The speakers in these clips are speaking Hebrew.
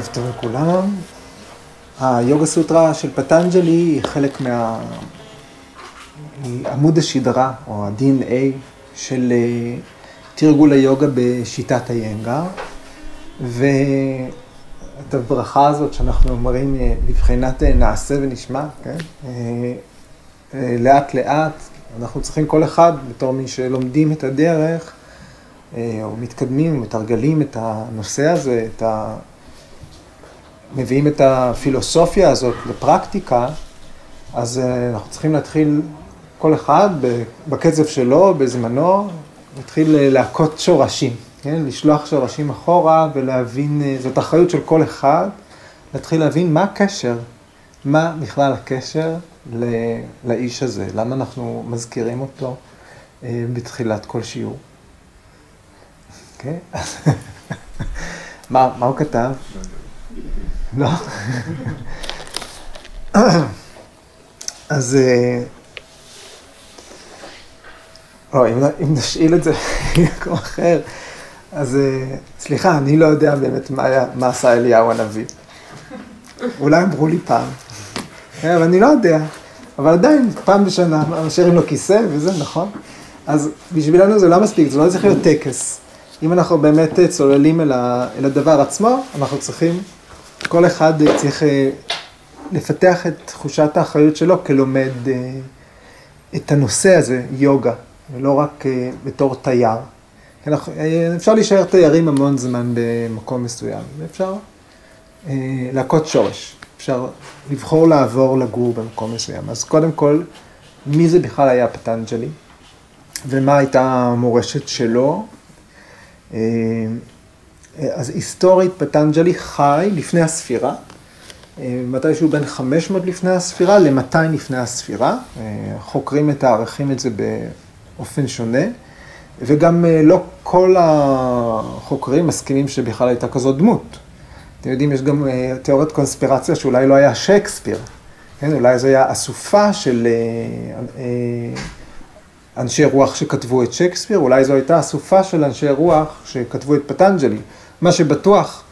ערב טוב לכולם. היוגה סוטרה של פטנג'לי היא חלק מה... היא עמוד השדרה, או ה-DNA של אה, תרגול היוגה בשיטת היינגר. ואת הברכה הזאת שאנחנו אומרים מבחינת אה, נעשה ונשמע, כן? אה, לאט לאט, אנחנו צריכים כל אחד, בתור מי שלומדים את הדרך, או מתקדמים, מתרגלים את הנושא הזה, את ה... מביאים את הפילוסופיה הזאת לפרקטיקה, אז אה, אנחנו צריכים להתחיל כל אחד בקצב שלו, בזמנו, להתחיל אה, להכות שורשים, כן? לשלוח שורשים אחורה ולהבין, אה, זאת אחריות של כל אחד, להתחיל להבין מה הקשר, מה בכלל הקשר לאיש הזה, למה אנחנו מזכירים אותו בתחילת כל שיעור. אוקיי? מה, מה הוא כתב? לא? אז... אה, או, אם, אם נשאיל את זה במקום אחר, אז אה, סליחה, אני לא יודע באמת מה, היה, מה עשה אליהו הנביא. אולי אמרו לי פעם, כן, אבל אני לא יודע. אבל עדיין, פעם בשנה, משאירים לו כיסא וזה, נכון? אז בשבילנו זה לא מספיק, זה לא צריך להיות טקס. אם אנחנו באמת צוללים אל הדבר עצמו, אנחנו צריכים כל אחד צריך אה, לפתח את תחושת האחריות שלו כלומד אה, את הנושא הזה, יוגה, ולא רק אה, בתור תייר. אפשר להישאר תיירים המון זמן במקום מסוים, ואפשר להכות שורש, אפשר לבחור לעבור לגור במקום מסוים. אז קודם כל, מי זה בכלל היה פטנג'לי, ומה הייתה המורשת שלו. אז היסטורית פטנג'לי חי לפני הספירה, אה, מתישהו בין 500 לפני הספירה ל-200 לפני הספירה. אה, חוקרים מתארכים את זה באופן שונה, וגם אה, לא כל החוקרים מסכימים שבכלל הייתה כזאת דמות. אתם יודעים, יש גם תיאוריית קונספירציה שאולי לא היה שייקספיר, כן? אולי זו הייתה אסופה של אנשי רוח שכתבו את שייקספיר, אולי זו הייתה אסופה של אנשי רוח שכתבו את פטנג'לי. מה שבטוח,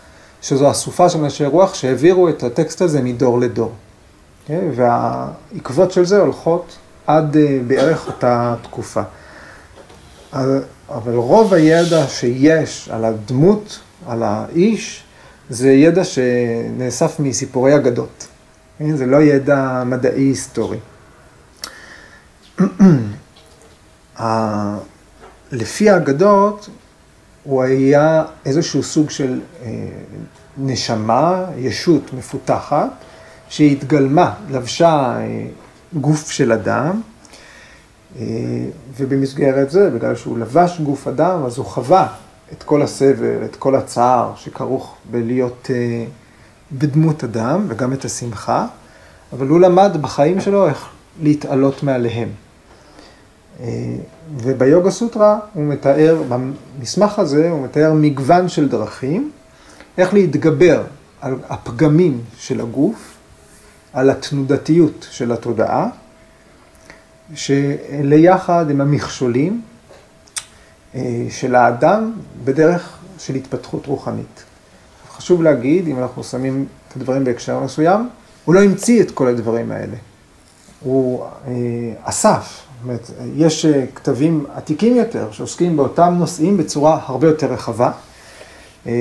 שזו אסופה של אנשי רוח שהעבירו את הטקסט הזה מדור לדור. Okay? כן? והעקבות של זה הולכות עד uh, בערך אותה תקופה. אבל רוב הידע שיש על הדמות, על האיש, זה ידע שנאסף מסיפורי אגדות. Okay? כן? זה לא ידע מדעי היסטורי. לפי האגדות, הוא היה איזשהו סוג של אה, נשמה, ישות מפותחת, שהתגלמה, לבשה אה, גוף של אדם, אה, ובמסגרת זה, בגלל שהוא לבש גוף אדם, אז הוא חווה את כל הסבל, את כל הצער שכרוך בלהיות בדמות אדם, וגם את השמחה, אבל הוא למד בחיים שלו איך להתעלות מעליהם. וביוגה סוטרה הוא מתאר, במסמך הזה הוא מתאר מגוון של דרכים, איך להתגבר על הפגמים של הגוף, על התנודתיות של התודעה, שליחד הם המכשולים אה, של האדם בדרך של התפתחות רוחנית. חשוב להגיד, אם אנחנו שמים את הדברים בהקשר מסוים, הוא לא המציא את כל הדברים האלה. הוא אה, אסף אומרת, יש אה, כתבים עתיקים יותר שעוסקים באותם נושאים בצורה הרבה יותר רחבה, אה,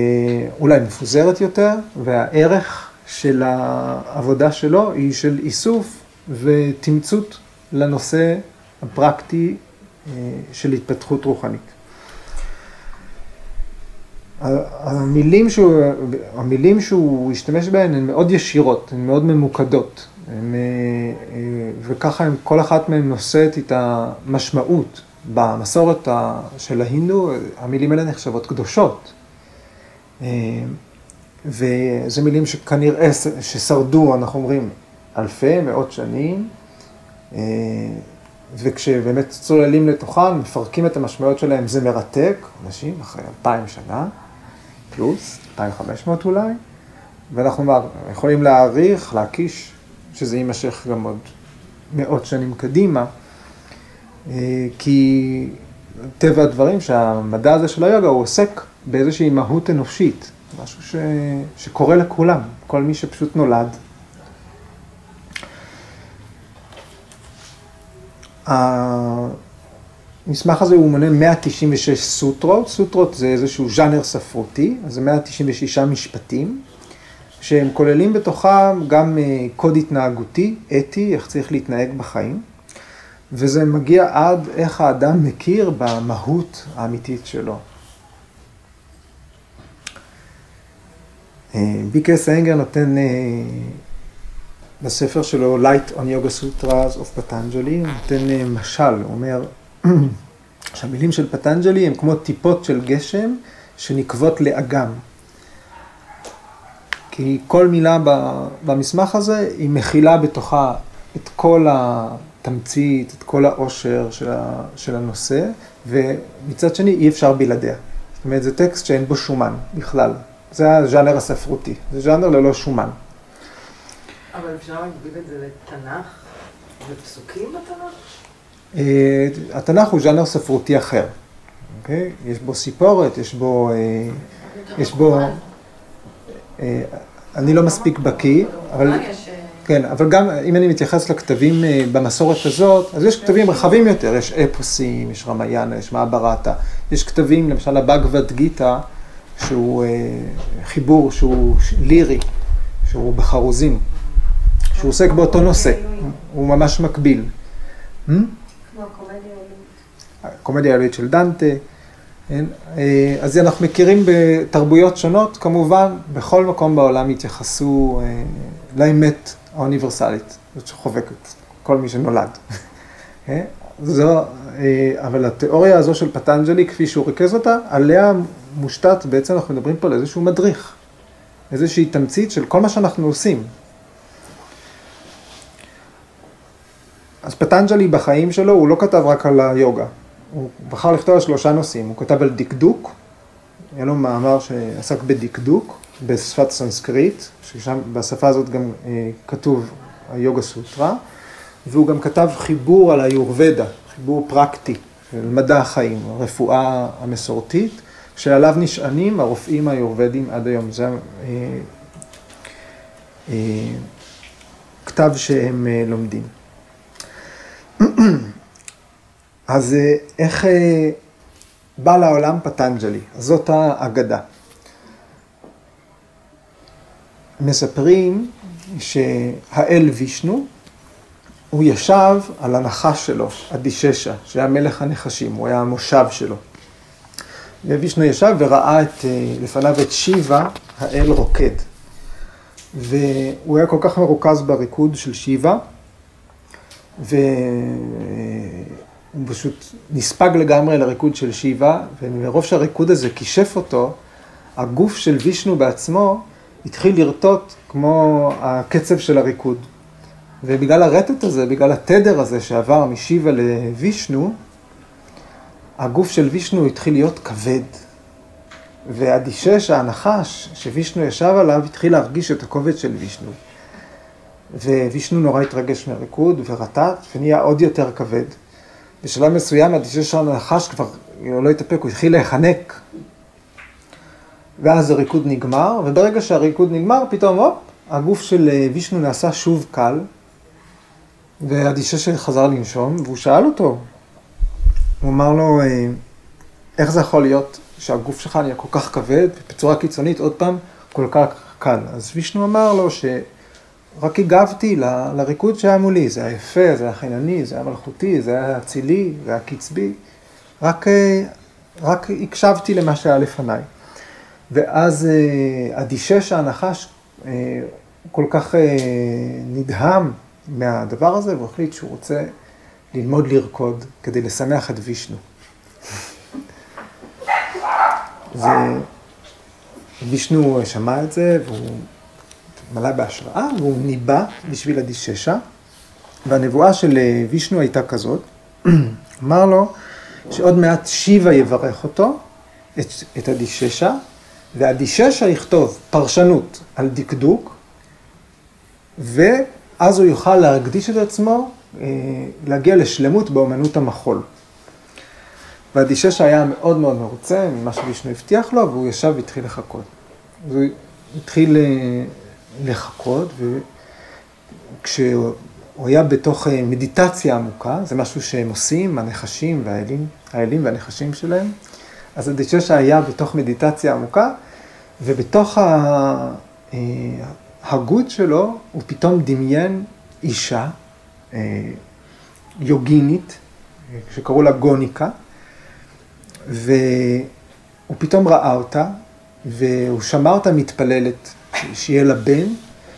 אולי מפוזרת יותר, והערך של העבודה שלו היא של איסוף ותמצות לנושא הפרקטי אה, של התפתחות רוחנית. המילים שהוא, המילים שהוא השתמש בהן הן מאוד ישירות, הן מאוד ממוקדות. הם, אה, אה, וככה הם, כל אחת מהן נושאת את המשמעות. במסורת של ההינדו, המילים האלה נחשבות קדושות. אה, וזה מילים שכנראה, ששרדו, אנחנו אומרים, אלפי, מאות שנים, וכשבאמת צוללים לתוכן, מפרקים את המשמעויות שלהם, זה מרתק, אנשים אחרי אלפיים שנה, פלוס, 2,500 אולי, ואנחנו יכולים להעריך, להקיש שזה יימשך גם עוד מאות שנים קדימה, אה, כי טבע הדברים שהמדע הזה של היוגה הוא עוסק באיזושהי מהות אנושית, משהו ש... שקורה לכולם, כל מי שפשוט נולד. המסמך הזה הוא מונה 196 סוטרות, סוטרות זה איזשהו ז'אנר ספרותי, אז זה 196 משפטים, שהם כוללים בתוכם גם אה, קוד התנהגותי, אתי, איך צריך להתנהג בחיים, וזה מגיע עד איך האדם מכיר במהות האמיתית שלו. אה, ביקס אנגר נותן בספר שלו, Light on Yoga Sutras of Patanjali, הוא נותן משל, הוא אומר שהמילים של פטנג'לי הם כמו טיפות של גשם שנקבות לאגם. כי כל מילה במסמך הזה היא מכילה בתוכה את כל התמצית, את כל העושר של הנושא, ומצד שני אי אפשר בלעדיה. זאת אומרת, זה טקסט שאין בו שומן בכלל. זה הז'אנר הספרותי, זה ז'אנר ללא שומן. אבל אפשר להגביל את זה לתנ"ך ופסוקים בתנ"ך? אה, התנ"ך הוא ז'אנר ספרותי אחר, אוקיי? יש בו סיפורת, יש בו... אה, יש בו... אה, אני לא מספיק בקיא, אבל... כן, אבל גם אם אני מתייחס לכתבים במסורת הזאת, אז יש כתבים רחבים יותר, יש אפוסים, יש רמיינה, יש מעברתה, יש כתבים, למשל הבגבד גיתא, שהוא חיבור שהוא לירי, שהוא בחרוזים, שהוא עוסק באותו נושא, הוא ממש מקביל. Hmm? הקומדיה האלוהית של דנטה. כן? אה, אז אנחנו מכירים בתרבויות שונות, כמובן, בכל מקום בעולם התייחסו אה, לאמת האוניברסלית, זאת שחובקת כל מי שנולד. כן? זו, אה, אבל התיאוריה הזו של פטנג'לי, כפי שהוא ריכז אותה, עליה מושתת, בעצם אנחנו מדברים פה על איזשהו מדריך, איזושהי תמצית של כל מה שאנחנו עושים. אז פטנג'לי בחיים שלו, הוא לא כתב רק על היוגה, הוא בחר לכתוב על שלושה נושאים, הוא כתב על דקדוק, היה לו מאמר שעסק בדקדוק בשפת סנסקריט, ששם בשפה הזאת גם אה, כתוב היוגה סוטרה, והוא גם כתב חיבור על היורבדה, חיבור פרקטי של מדע החיים, הרפואה המסורתית, שעליו נשענים הרופאים היורבדים עד היום. זה אה, אה, כתב שהם אה, לומדים. אז אה, איך אה, בא לעולם פטנג'לי? זאת האגדה. מספרים שהאל וישנו, הוא ישב על הנחש שלו, הדיששה, שהיה מלך הנחשים, הוא היה המושב שלו. ווישנו ישב וראה את, אה, לפניו את שיבה, האל רוקד. והוא היה כל כך מרוכז בריקוד של שיבה, והוא פשוט נספג לגמרי לריקוד של שיבה, ומרוב שהריקוד הזה כישף אותו, הגוף של וישנו בעצמו התחיל לרטוט כמו הקצב של הריקוד. ובגלל הרטט הזה, בגלל התדר הזה שעבר משיבה לווישנו, הגוף של וישנו התחיל להיות כבד. והדישש, הנחש שווישנו ישב עליו, התחיל להרגיש את הכובד של וישנו. ווישנו נורא התרגש מהריקוד ורטט ונהיה עוד יותר כבד. בשלב מסוים הדישש הנחש כבר לא התאפק, הוא התחיל להיחנק. ואז הריקוד נגמר, וברגע שהריקוד נגמר, פתאום, הופ, הגוף של אה, וישנו נעשה שוב קל, והדישש חזר לנשום, והוא שאל אותו, הוא אמר לו, אה, איך זה יכול להיות שהגוף שלך נהיה כל כך כבד, בצורה קיצונית, עוד פעם, כל כך קל. אז וישנו אמר לו שרק הגבתי ל, לריקוד שהיה מולי, זה היה יפה, זה היה חינני, זה היה מלכותי, זה היה אצילי, זה היה קצבי, רק, אה, רק הקשבתי למה שהיה לפניי. ואז אה, הדישש הנחש כל כך נדהם מהדבר הזה, והוא החליט שהוא רוצה ללמוד לרקוד כדי לשמח את וישנו. וישנו שמע את זה והוא מלא בהשראה והוא ניבא בשביל הדיששה. והנבואה של וישנו הייתה כזאת, אמר לו שעוד מעט שיבה יברך אותו, את, את הדיששה, והדיששה יכתוב פרשנות על דקדוק, ואז הוא יוכל להקדיש את עצמו אה, להגיע לשלמות באומנות המחול. והדישש היה מאוד מאוד מרוצה ממה שווישנו הבטיח לו, והוא ישב והתחיל לחכות. אז הוא התחיל לחכות, וכשהוא היה בתוך מדיטציה עמוקה, זה משהו שהם עושים, הנחשים והאלים, האלים והנחשים שלהם, אז הדיששה היה בתוך מדיטציה עמוקה, ובתוך ההגות שלו הוא פתאום דמיין אישה יוגינית, שקראו לה גוניקה, והוא פתאום ראה אותה, והוא שמע אותה מתפללת, שיהיה לה בן,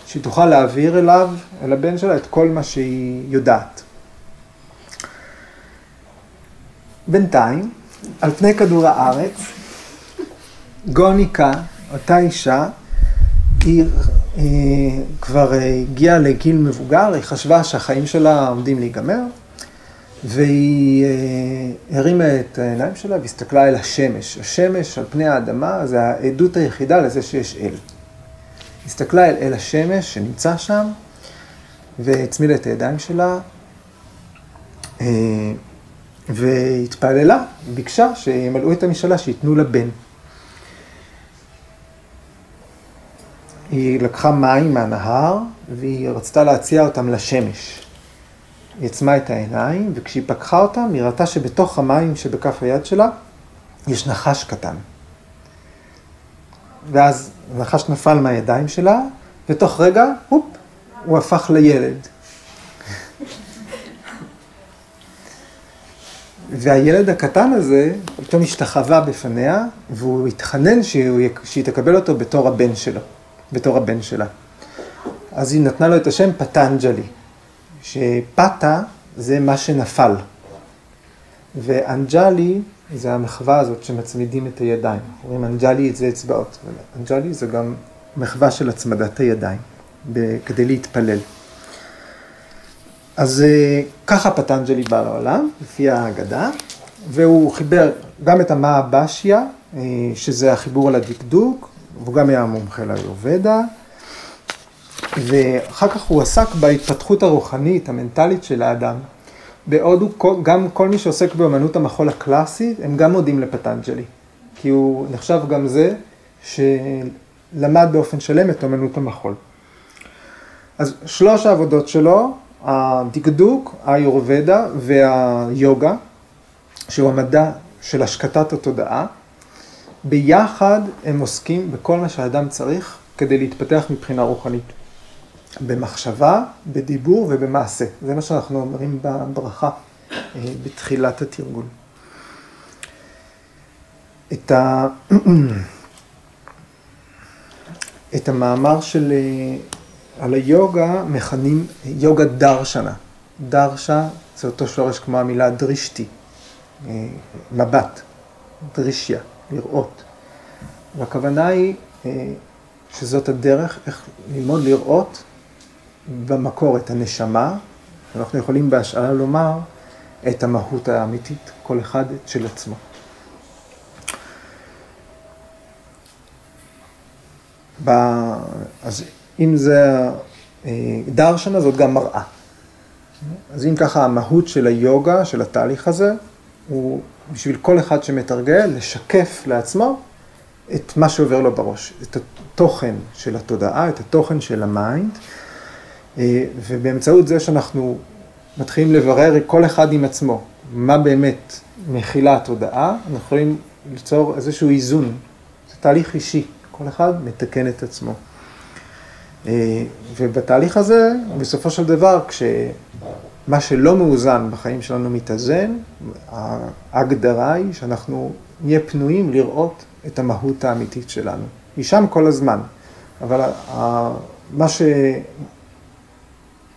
שהיא תוכל להעביר אליו, אל הבן שלה, את כל מה שהיא יודעת. בינתיים, על פני כדור הארץ, גוניקה, אותה אישה, היא אה, כבר הגיעה לגיל מבוגר, היא חשבה שהחיים שלה עומדים להיגמר, והיא אה, הרימה את העיניים שלה והסתכלה אל השמש. השמש על פני האדמה זה העדות היחידה לזה שיש אל. הסתכלה אל אל השמש שנמצא שם, והצמידה את הידיים שלה, אה, והתפללה, ביקשה שימלאו את המשאלה, שייתנו לה בן. היא לקחה מים מהנהר, והיא רצתה להציע אותם לשמש. היא עצמה את העיניים, וכשהיא פקחה אותם, היא ראתה שבתוך המים שבכף היד שלה, יש נחש קטן. ואז הנחש נפל מהידיים שלה, ותוך רגע, הופ, הוא הפך לילד. והילד הקטן הזה פתאום השתחווה בפניה, והוא התחנן שהיא, שהיא תקבל אותו בתור הבן שלו, בתור הבן שלה. אז היא נתנה לו את השם פטנג'לי, שפטה זה מה שנפל, ואנג'לי זה המחווה הזאת שמצמידים את הידיים. אומרים אנג'לי זה אצבעות, אנג'לי זה גם מחווה של הצמדת הידיים, כדי להתפלל. אז אה, ככה פטנג'לי בא לעולם, לפי ההגדה, והוא חיבר גם את המאה בשיה, אה, שזה החיבור לדקדוק, והוא גם היה מומחה לאיורבדה, ואחר כך הוא עסק בהתפתחות הרוחנית, המנטלית של האדם. בעוד הוא, גם כל מי שעוסק באמנות המחול הקלאסי, הם גם מודים לפטנג'לי. כי הוא נחשב גם זה שלמד באופן שלם את אמנות המחול. אז שלוש העבודות שלו, הדקדוק, האיורבדה והיוגה, שהוא המדע של השקטת התודעה, ביחד הם עוסקים בכל מה שהאדם צריך כדי להתפתח מבחינה רוחנית. במחשבה, בדיבור ובמעשה. זה מה שאנחנו אומרים בברכה אה, בתחילת התרגול. את, ה... את המאמר של, אה, על היוגה מכנים יוגה דרשנה. דרשה זה אותו שורש כמו המילה דרישתי, אה, מבט, דרישיה, לראות. והכוונה היא שזאת הדרך איך ללמוד לראות במקור את הנשמה, אנחנו יכולים בהשאלה לומר את המהות האמיתית, כל אחד של עצמו. ב... אז אם זה אה, דרשנה, זאת גם מראה. אז אם ככה המהות של היוגה, של התהליך הזה, הוא בשביל כל אחד שמתרגל, לשקף לעצמו את מה שעובר לו בראש, את התוכן של התודעה, את התוכן של ה mind. אה, ובאמצעות זה שאנחנו מתחילים לברר כל אחד עם עצמו, מה באמת מכילה התודעה, אנחנו יכולים ליצור איזשהו איזון. זה תהליך אישי, כל אחד מתקן את עצמו. אה, ובתהליך הזה, בסופו של דבר, כשמה שלא מאוזן בחיים שלנו מתאזן, ההגדרה היא שאנחנו נהיה פנויים לראות את המהות האמיתית שלנו. היא שם כל הזמן, אבל מה ש...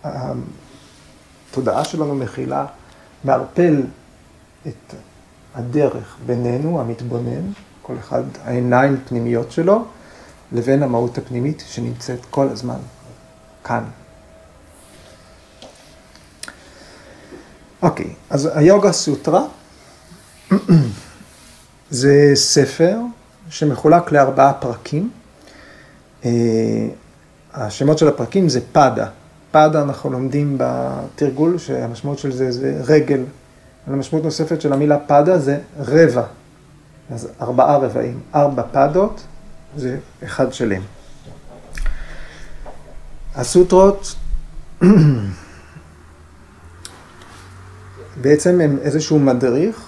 התודעה שלנו מכילה, מערפל את הדרך בינינו, המתבונן, כל אחד, העיניים פנימיות שלו, לבין המהות הפנימית שנמצאת כל הזמן כאן. אוקיי, okay, אז היוגה סוטרה זה ספר שמחולק לארבעה פרקים. אה, השמות של הפרקים זה פאדה, פאדה אנחנו לומדים בתרגול שהמשמעות של זה זה רגל. המשמעות נוספת של המילה פאדה זה רבע. אז ארבעה רבעים, ארבע פאדות, זה אחד שלם. הסוטרות בעצם הם איזשהו מדריך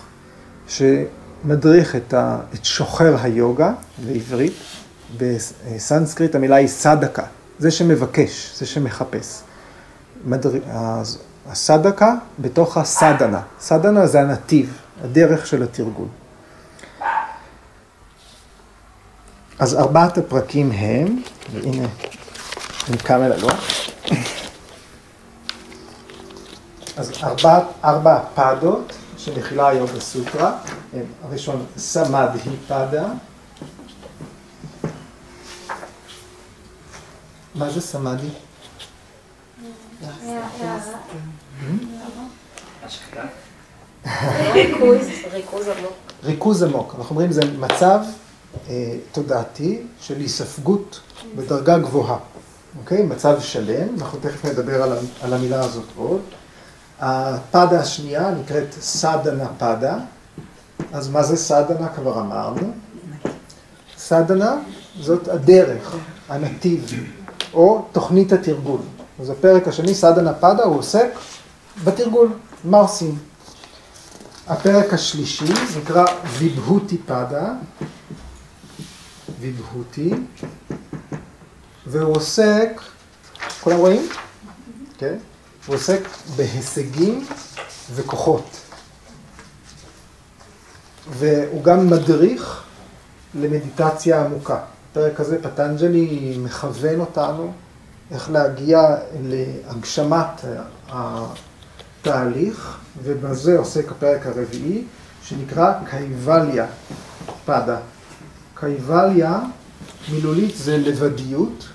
שמדריך את, ה, את שוחר היוגה בעברית, בסנסקריט המילה היא סדקה, זה שמבקש, זה שמחפש. מדר... הסדקה בתוך הסדנה, סדנה זה הנתיב, הדרך של התרגול. אז ארבעת הפרקים הם, והנה, קם אל הלוח. אז ארבע, ארבע פדות שמכילה היום בסוטרה, הם הראשון סמד היא פדה. מה זה סמאדי? ריכוז עמוק. אנחנו אומרים זה מצב אה, תודעתי של היספגות בדרגה גבוהה. אוקיי? מצב שלם, אנחנו תכף נדבר על, על המילה הזאת עוד. הפדה השנייה נקראת סדנה פדה. אז מה זה סדנה? כבר אמרנו. סדנה זאת הדרך, הנתיב, או תוכנית התרגול. אז הפרק השני, סדנה פדה, הוא עוסק בתרגול, מה עושים. הפרק השלישי נקרא ויבהותי פדה, ויבהותי, והוא עוסק, כולם רואים? כן? הוא עוסק בהישגים וכוחות. והוא גם מדריך למדיטציה עמוקה. בפרק הזה פטנג'לי מכוון אותנו איך להגיע להגשמת התהליך, ובזה עוסק הפרק הרביעי, שנקרא קייבליה פדה. קייבליה מילולית זה לבדיות,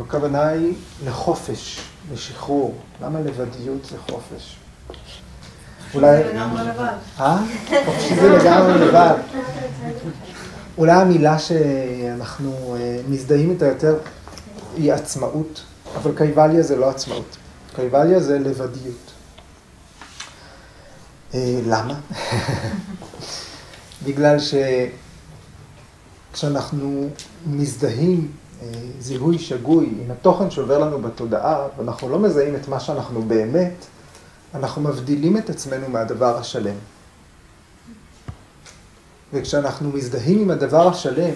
הכוונה היא לחופש, לשחרור. למה לבדיות זה חופש? אולי... זה לגמרי לבד. אה? חופשי זה לגמרי לבד. אולי המילה שאנחנו אה, מזדהים איתה יותר היא עצמאות, אבל קייבליה זה לא עצמאות. קייבליה זה לבדיות. אה, למה? בגלל שכשאנחנו מזדהים אה, זיהוי שגוי עם התוכן שעובר לנו בתודעה, ואנחנו לא מזהים את מה שאנחנו באמת, אנחנו מבדילים את עצמנו מהדבר השלם. וכשאנחנו מזדהים עם הדבר השלם,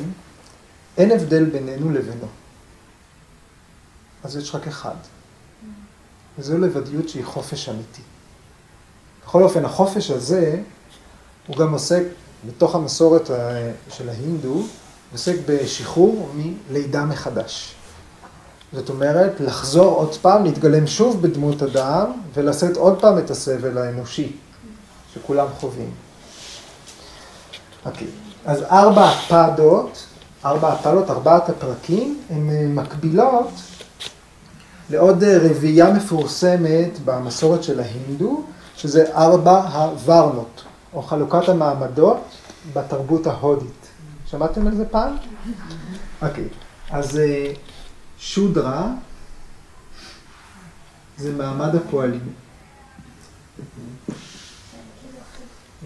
אין הבדל בינינו לבינו. אז יש רק אחד. וזו לבדיות שהיא חופש אמיתי. בכל אופן, החופש הזה, הוא גם עוסק, בתוך המסורת של ההינדו, עוסק בשחרור מלידה מחדש. זאת אומרת, לחזור עוד פעם, להתגלם שוב בדמות אדם, ולשאת עוד פעם את הסבל האנושי שכולם חווים. אוקיי, אז ארבע הפדות, ארבע הפדות, ארבעת הפרקים, הן מקבילות לעוד רביעייה מפורסמת במסורת של ההינדו, שזה ארבע הוורנות, או חלוקת המעמדות בתרבות ההודית. שמעתם על זה פעם? אוקיי, אז שודרה זה מעמד הפועלים.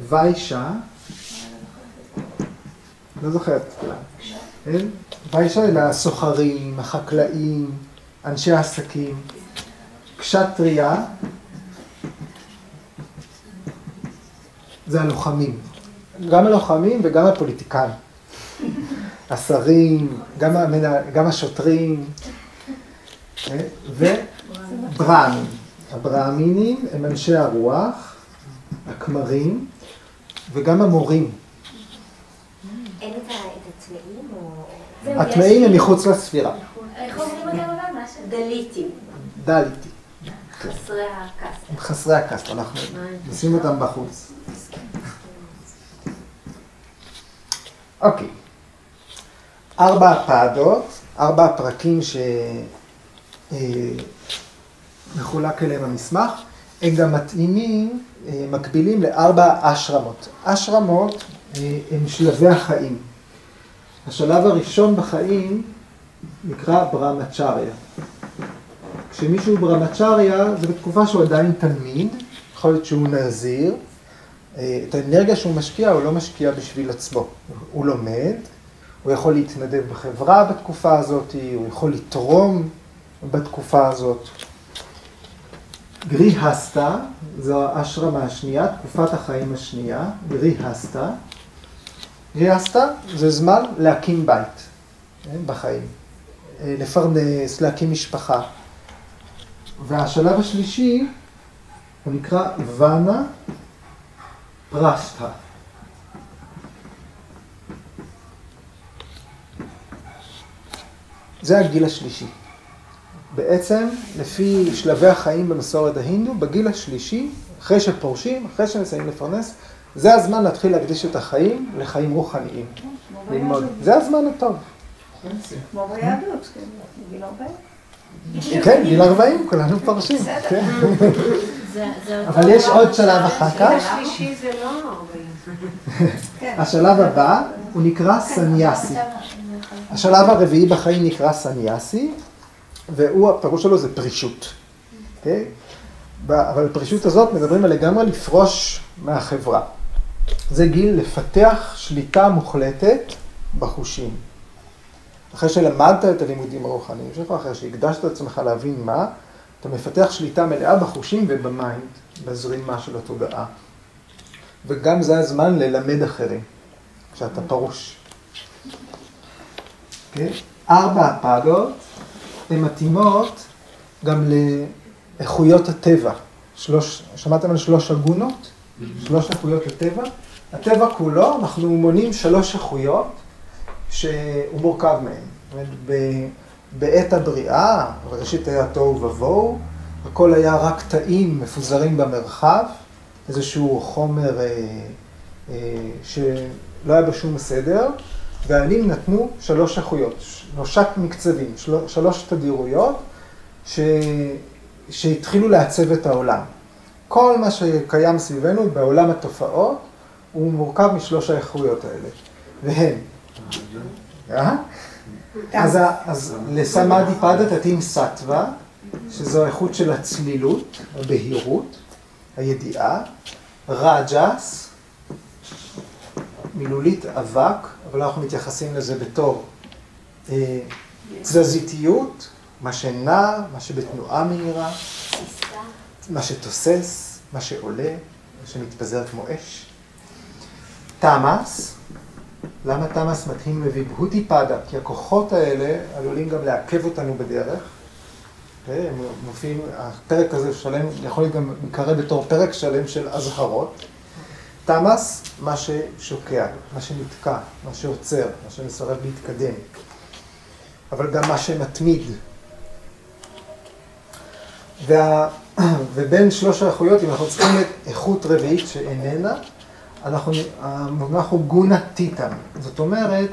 ויישה, לא זוכרת, כן? ויישה אלה הסוחרים, החקלאים, אנשי העסקים. קשטריה זה הלוחמים. גם הלוחמים וגם הפוליטיקאים. השרים, גם, המנע... גם השוטרים, אה, וברהמים. הברהמינים הם אנשי הרוח, הכמרים, וגם המורים. אין את הטמאים או... הטמאים הם מחוץ לספירה. דליטים. דליטי. חסרי הקאסט. הם חסרי הקאסט, אנחנו נשים אותם בחוץ. אוקיי. ארבע הפעדות, ארבע הפרקים שמחולק אליהם המסמך, הם גם מתאימים, אה, מקבילים לארבע אשרמות. אשרמות אה, הם שלבי החיים. השלב הראשון בחיים נקרא ברמצ'ריה. כשמישהו ברמצ'ריה זה בתקופה שהוא עדיין תלמיד, יכול להיות שהוא נזיר, אה, את האנרגיה שהוא משקיע הוא לא משקיע בשביל עצמו, הוא לומד, הוא יכול להתנדב בחברה בתקופה הזאת, הוא יכול לתרום בתקופה הזאת. גרי הסטה, זו האשרמה השנייה, תקופת החיים השנייה, גרי הסטה. גרי הסטה זה זמן להקים בית כן, בחיים, אה, לפרנס, להקים משפחה. והשלב השלישי, הוא נקרא ואנה פרשטה. זה הגיל השלישי. בעצם, לפי שלבי החיים במסורת ההינדו, בגיל השלישי, אחרי שפורשים, אחרי שמסיימים לפרנס, זה הזמן להתחיל להקדיש את החיים לחיים רוחניים. ללמוד. זה הזמן הטוב. כמו ביהדות, כן, גיל 40. כן, גיל 40, כולנו פורשים. כן. אבל יש עוד שלב אחר כך. השלישי זה לא 40. השלב הבא, הוא נקרא סניאסי. השלב הרביעי בחיים נקרא סניאסי, והוא, הפירוש שלו זה פרישות. אוקיי? אבל בפרישות הזאת מדברים על לגמרי לפרוש מהחברה. זה גיל לפתח שליטה מוחלטת בחושים. אחרי שלמדת את הלימודים הרוחניים שלך, אחרי שהקדשת את עצמך להבין מה, אתה מפתח שליטה מלאה בחושים וב mind, בזרימה של התודעה. וגם זה הזמן ללמד אחרים, כשאתה פרוש. Okay. אוקיי? ארבע הפגות הן מתאימות גם לאיכויות הטבע. שלוש, שמעתם על שלוש אגונות? שלוש איכויות הטבע? הטבע כולו, אנחנו מונים שלוש איכויות שהוא מורכב מהן. בעת הבריאה, ראשית היה תוהו ובוהו, הכל היה רק תאים מפוזרים במרחב, איזשהו חומר אה, אה, שלא היה בשום סדר, והאלים נתנו שלוש איכויות, שלושה מקצבים, של, שלוש תדירויות, ש, שהתחילו לעצב את העולם. כל מה שקיים סביבנו בעולם התופעות, הוא מורכב משלוש האיכויות האלה, והם. אה? אז, אז לסמאדי פדה תתאים סטווה, שזו האיכות של הצלילות, הבהירות, הידיעה, רג'ס, מילולית אבק, אבל אנחנו מתייחסים לזה בתור אה, תזזיתיות, מה שנע, מה שבתנועה מהירה, מה שתוסס, מה שעולה, מה שמתפזר כמו אש. תמאס, למה תמאס מתאים לביבהותי פדה? כי הכוחות האלה עלולים גם לעכב אותנו בדרך. אוקיי? הם מופיעים, הפרק הזה שלם, יכול להיות גם להיקרא בתור פרק שלם של אזהרות. תמאס, מה ששוקע, מה שנתקע, מה שעוצר, מה שמסרב להתקדם. אבל גם מה שמתמיד. וה... ובין שלוש האיכויות, אם אנחנו צריכים איכות רביעית שאיננה, אנחנו, המונח הוא גונה טיטם. זאת אומרת,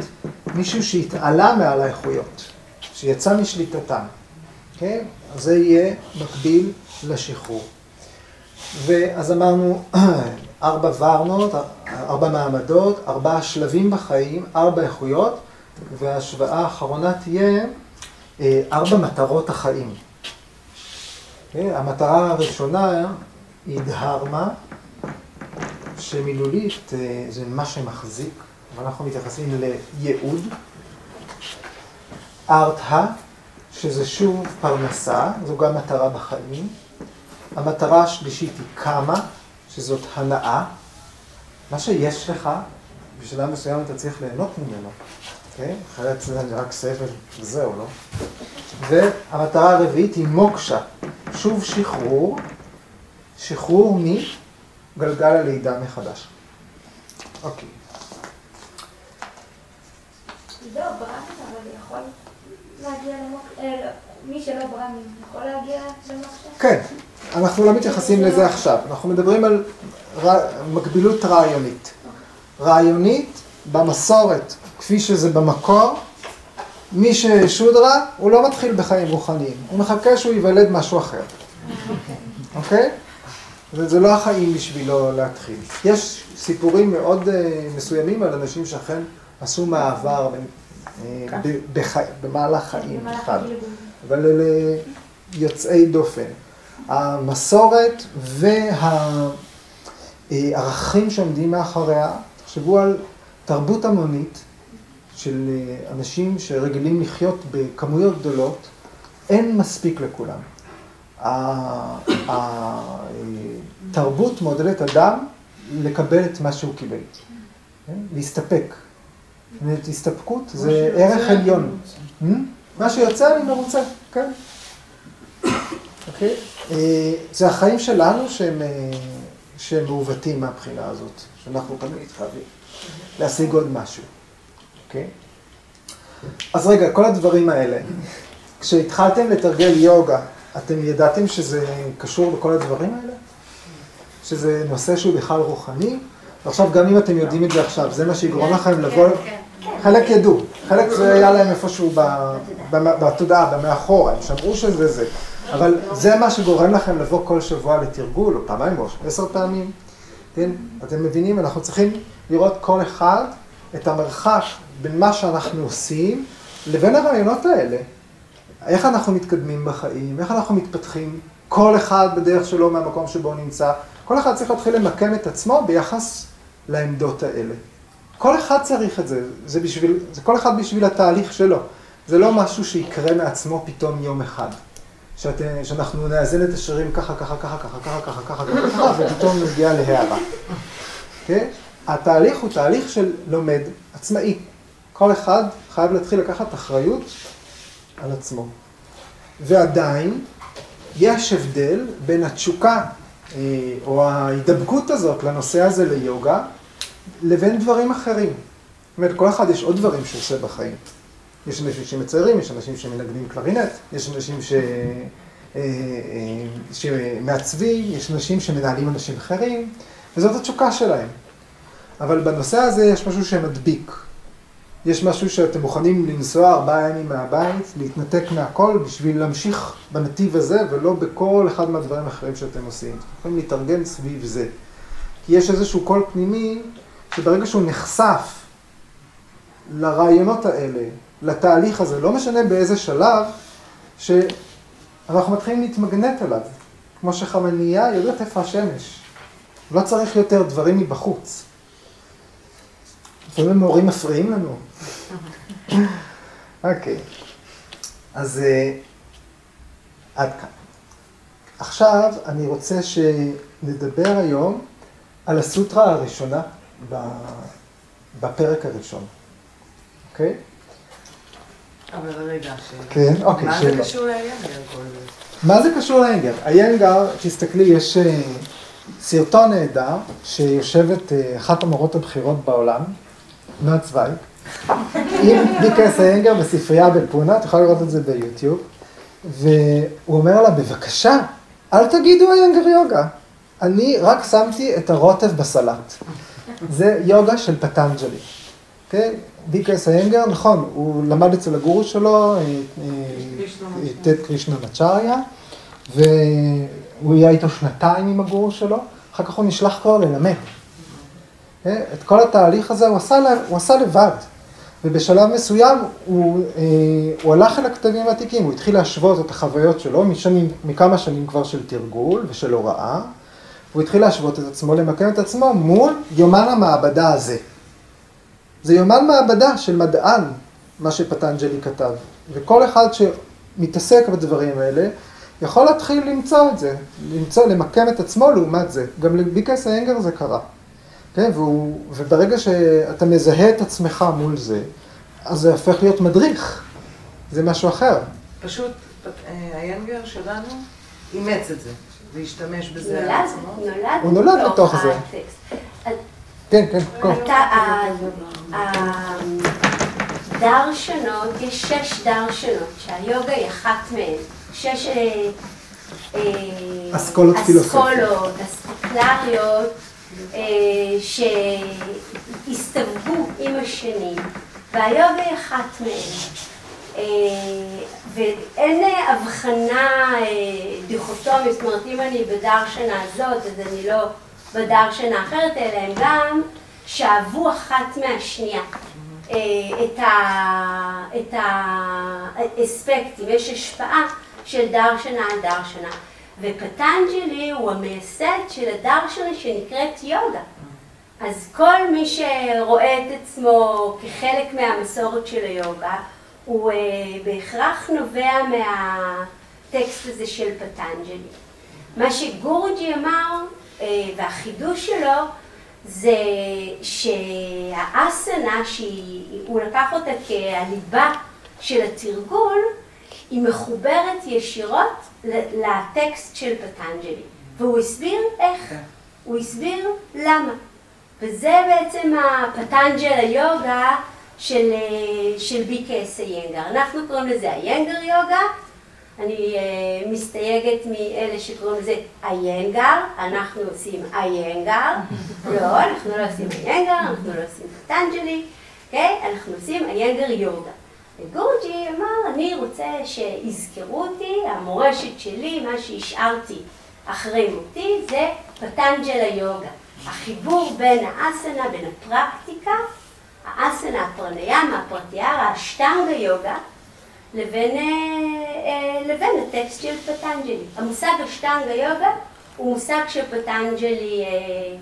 מישהו שהתעלה מעל האיכויות, שיצא משליטתם. כן? אז זה יהיה מקביל לשחרור. ואז אמרנו, ארבע ורנות, ארבע מעמדות, ארבעה שלבים בחיים, ארבע איכויות, וההשוואה האחרונה תהיה אה, ארבע מטרות החיים. כן? המטרה הראשונה היא דהרמה, שמילולית אה, זה מה שמחזיק, ואנחנו מתייחסים לייעוד. ארתהה, שזה שוב פרנסה, זו גם מטרה בחיים. המטרה השלישית היא כמה, שזאת הנאה. מה שיש לך, בשלב מסוים אתה צריך ליהנות ממנו, כן? אחרת זה רק סבל וזהו, לא? והמטרה הרביעית היא מוקשה, שוב שחרור, שחרור מגלגל הלידה מחדש. אוקיי. לא, ברמי, אבל יכול להגיע למוקשה, מי שלא ברמי יכול להגיע למוקשה? כן, אנחנו לא מתייחסים לזה עכשיו, אנחנו מדברים על מקבילות רעיונית. רעיונית, במסורת, כפי שזה במקור, מי ששודרה, הוא לא מתחיל בחיים רוחניים, הוא מחכה שהוא ייוולד משהו אחר. אוקיי? וזה לא החיים בשבילו להתחיל. יש סיפורים מאוד אה, מסוימים על אנשים שאכן עשו מעבר אה, במהלך חיים אחד, אבל אלה יוצאי דופן. המסורת והערכים שעומדים מאחוריה, תחשבו על תרבות המונית של אה, אנשים שרגילים לחיות בכמויות גדולות, אין מספיק לכולם. התרבות מעודדת אדם לקבל את מה שהוא קיבל, כן? להסתפק. זאת הסתפקות זה ערך עליון. Hmm? מה שיוצא אני מרוצה, כן. אוקיי? אה, זה החיים שלנו שהם, אה, שהם מעוותים מהבחינה הזאת, שאנחנו תמיד חייבים להשיג עוד משהו, אוקיי? אז רגע, כל הדברים האלה, כשהתחלתם לתרגל יוגה, אתם ידעתם שזה קשור בכל הדברים האלה? שזה נושא שהוא בכלל רוחני? ועכשיו, גם אם אתם יודעים את זה עכשיו, זה מה שיגרום לכם לבוא... כן, כן. חלק ידעו, חלק זה היה להם איפשהו בתודעה, במאחורה, הם שמעו שזה זה. אבל זה מה שגורם לכם לבוא כל שבוע לתרגול, או פעמיים או עשר פעמים. כן? אתם מבינים? אנחנו צריכים לראות כל אחד את המרחק בין מה שאנחנו עושים לבין הרעיונות האלה. איך אנחנו מתקדמים בחיים, איך אנחנו מתפתחים, כל אחד בדרך שלו מהמקום שבו הוא נמצא. כל אחד צריך להתחיל למקם את עצמו ביחס לעמדות האלה. כל אחד צריך את זה, זה, בשביל, זה כל אחד בשביל התהליך שלו. זה לא משהו שיקרה מעצמו פתאום יום אחד. שאת, שאנחנו נאזן את השרירים ככה, ככה, ככה, ככה, ככה, ככה, ככה, ככה, ופתאום נגיע להערה. כן? התהליך הוא תהליך של לומד עצמאי. כל אחד חייב להתחיל לקחת אחריות על עצמו. ועדיין, יש הבדל בין התשוקה, אה, או ההידבקות הזאת לנושא הזה ליוגה, לבין דברים אחרים. זאת אומרת, כל אחד יש עוד דברים שהוא עושה בחיים. יש אנשים שמציירים, יש אנשים שמנגנים קלרינט, יש אנשים ש... אה, אה, שמעצבים, יש אנשים שמנהלים אנשים אחרים, וזאת התשוקה שלהם. אבל בנושא הזה יש משהו שמדביק. יש משהו שאתם מוכנים לנסוע ארבעה ימים מהבית, להתנתק מהכל בשביל להמשיך בנתיב הזה ולא בכל אחד מהדברים האחרים שאתם עושים. אתם יכולים להתארגן סביב זה. כי יש איזשהו קול פנימי שברגע שהוא נחשף לרעיונות האלה, לתהליך הזה, לא משנה באיזה שלב, שאנחנו מתחילים להתמגנט אליו. כמו שחמנייה יודעת איפה השמש. לא צריך יותר דברים מבחוץ. לפעמים המורים מפריעים לנו. אוקיי, אז uh, עד כאן. עכשיו אני רוצה שנדבר היום על הסוטרה הראשונה בפרק הראשון, אוקיי? אבל רגע. כן, אוקיי, מה זה. קשור לאיינגר כל זה? מה זה קשור לאיינגר? איינגר, תסתכלי, יש אה, סרטון נהדר שיושבת אה, אחת המורות הבכירות בעולם, נועה צוויג, עם ביקס איינגר בספרייה בפונה, את יכולה לראות את זה ביוטיוב, והוא אומר לה, בבקשה, אל תגידו איינגר יוגה, אני רק שמתי את הרוטב בסלט. זה יוגה של פטנג'לי. כן? ביקס איינגר, נכון, הוא למד אצל הגורו שלו, אה, אה, טד קרישנה מצ'ריה, והוא היה איתו שנתיים עם הגורו שלו, אחר כך הוא נשלח כבר ללמד. כן? את כל התהליך הזה הוא עשה, ל- הוא עשה לבד, ובשלב מסוים הוא, אה, הוא הלך אל הכתבים העתיקים, הוא התחיל להשוות את החוויות שלו משנים, מכמה שנים כבר של תרגול ושל הוראה, הוא התחיל להשוות את עצמו, למקם את עצמו מול יומן המעבדה הזה. זה יומן מעבדה של מדען, מה שפטנג'לי כתב. וכל אחד שמתעסק בדברים האלה, יכול להתחיל למצוא את זה, למצוא, למקם את עצמו לעומת זה. גם לביקס איינגר זה קרה. כן, והוא, וברגע שאתה מזהה את עצמך מול זה, אז זה הופך להיות מדריך. זה משהו אחר. פשוט אה, איינגר שלנו אימץ את זה, והשתמש בזה על נולד, עצמו. נולד, הוא נולד בתוך זה. כן, כן, כל. אתה, ה- הדרשנות, יש שש דרשנות, שהיוגה היא אחת מהן. שש אה, אה, אסכולות פילוסופיות. אסכולות, אספקלריות, אה, שהסתווגו עם השנים, והיוגה היא אחת מהן. אה, ואין אה, הבחנה אה, דיכוטומית, זאת אומרת, אם אני בדרשנה הזאת, אז אני לא בדרשנה אחרת, אלא הם גם שאבו אחת מהשנייה. אה, את ה- את האספקטים, יש השפעה של דרשנה על דרשנה. ופטנג'לי הוא המייסד של הדרשנה שנקראת יוגה. אז כל מי שרואה את עצמו כחלק מהמסורת של היוגה, הוא אה, בהכרח נובע מהטקסט הזה של פטנג'לי. מה שגורג'י אמר, אה, והחידוש שלו, זה שהאסנה, שהוא לקח אותה כהליבה של התרגול, היא מחוברת ישירות לטקסט של פטנג'לי. והוא הסביר איך, הוא הסביר למה. וזה בעצם הפטנג'ל היוגה של, של BKS איינגר. אנחנו קוראים לזה איינגר יוגה, אני uh, מסתייגת מאלה שקוראים לזה איינגר, אנחנו עושים איינגר, לא, אנחנו לא עושים איינגר, אנחנו לא עושים פטנג'לי, אוקיי? Okay? אנחנו עושים איינגר יוגה. וגורג'י אמר, אני רוצה שיזכרו אותי, המורשת שלי, מה שהשארתי אחרי מותי, זה פטנג'ל היוגה. החיבור בין האסנה, בין הפרקטיקה, האסנה, הפרניאמה, הפרטיארה, השטנגה יוגה, לבין, אה, אה, לבין הטקסט של פטנג'לי. המושג השטנגה יוגה הוא מושג שפטנג'לי, אה,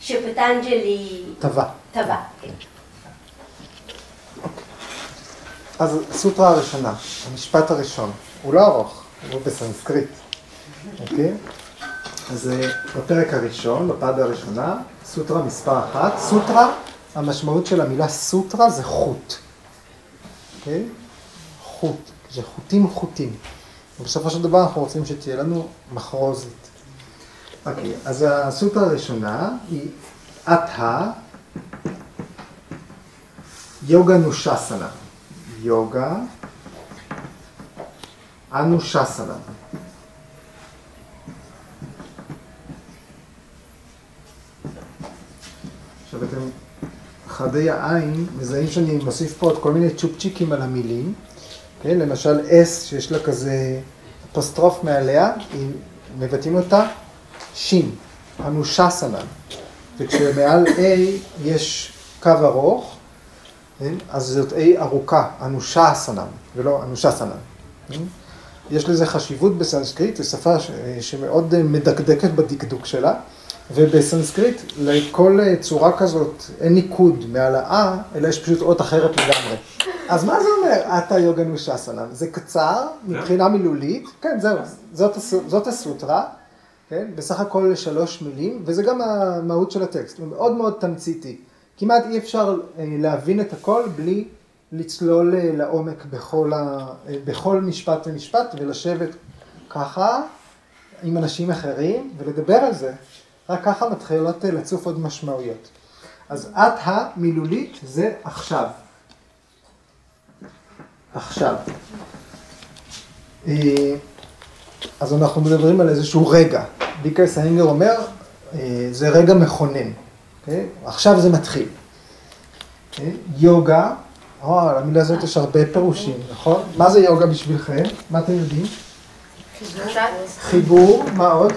שפטנג'לי... טבע. טבע, כן. אז סוטרה הראשונה, המשפט הראשון, הוא לא ארוך, הוא בסנסקריט, אוקיי? אז בפרק הראשון, בפד הראשונה, סוטרה מספר אחת, סוטרה, המשמעות של המילה סוטרה זה חוט, אוקיי? חוט, זה חוטים חוטים. ובסופו של דבר אנחנו רוצים שתהיה לנו מחרוזת. אוקיי, אז הסוטרה הראשונה היא אתהה יוגה נושסנה. יוגה אנושסנה. עכשיו אתם, חדי העין, מזהים שאני מוסיף פה עוד כל מיני צ'ופצ'יקים על המילים. כן? למשל אס שיש לה כזה אפוסטרוף מעליה, מבטאים אותה שין, אנושסנה. וכשמעל A יש קו ארוך? אז זאת A ארוכה, אנושסנם, ולא אנושסנם. כן? יש לזה חשיבות בסנסקריט, זו שפה שמאוד מדקדקת בדקדוק שלה, ובסנסקריט לכל צורה כזאת אין ניקוד מעל ה-A, אלא יש פשוט אות אחרת לגמרי. אז מה זה אומר, אתה יוגה נושסנה? זה קצר, מבחינה מילולית, כן, זהו, זאת, זאת הסוטרה, כן, בסך הכל שלוש מילים, וזה גם המהות של הטקסט, הוא מאוד מאוד תמציתי. כמעט אי אפשר להבין את הכל בלי לצלול לעומק בכל, ה, בכל משפט ומשפט, ולשבת ככה עם אנשים אחרים ולדבר על זה. רק ככה מתחילות לצוף עוד משמעויות. אז את המילולית זה עכשיו. עכשיו. אז אנחנו מדברים על איזשהו רגע. ביקרס האינגר אומר, זה רגע מכונן. Okay? עכשיו זה מתחיל. Okay? יוגה, או, למילה הזאת יש הרבה פירושים, נכון? מה זה יוגה בשבילכם? מה אתם יודעים? חיבור, מה עוד?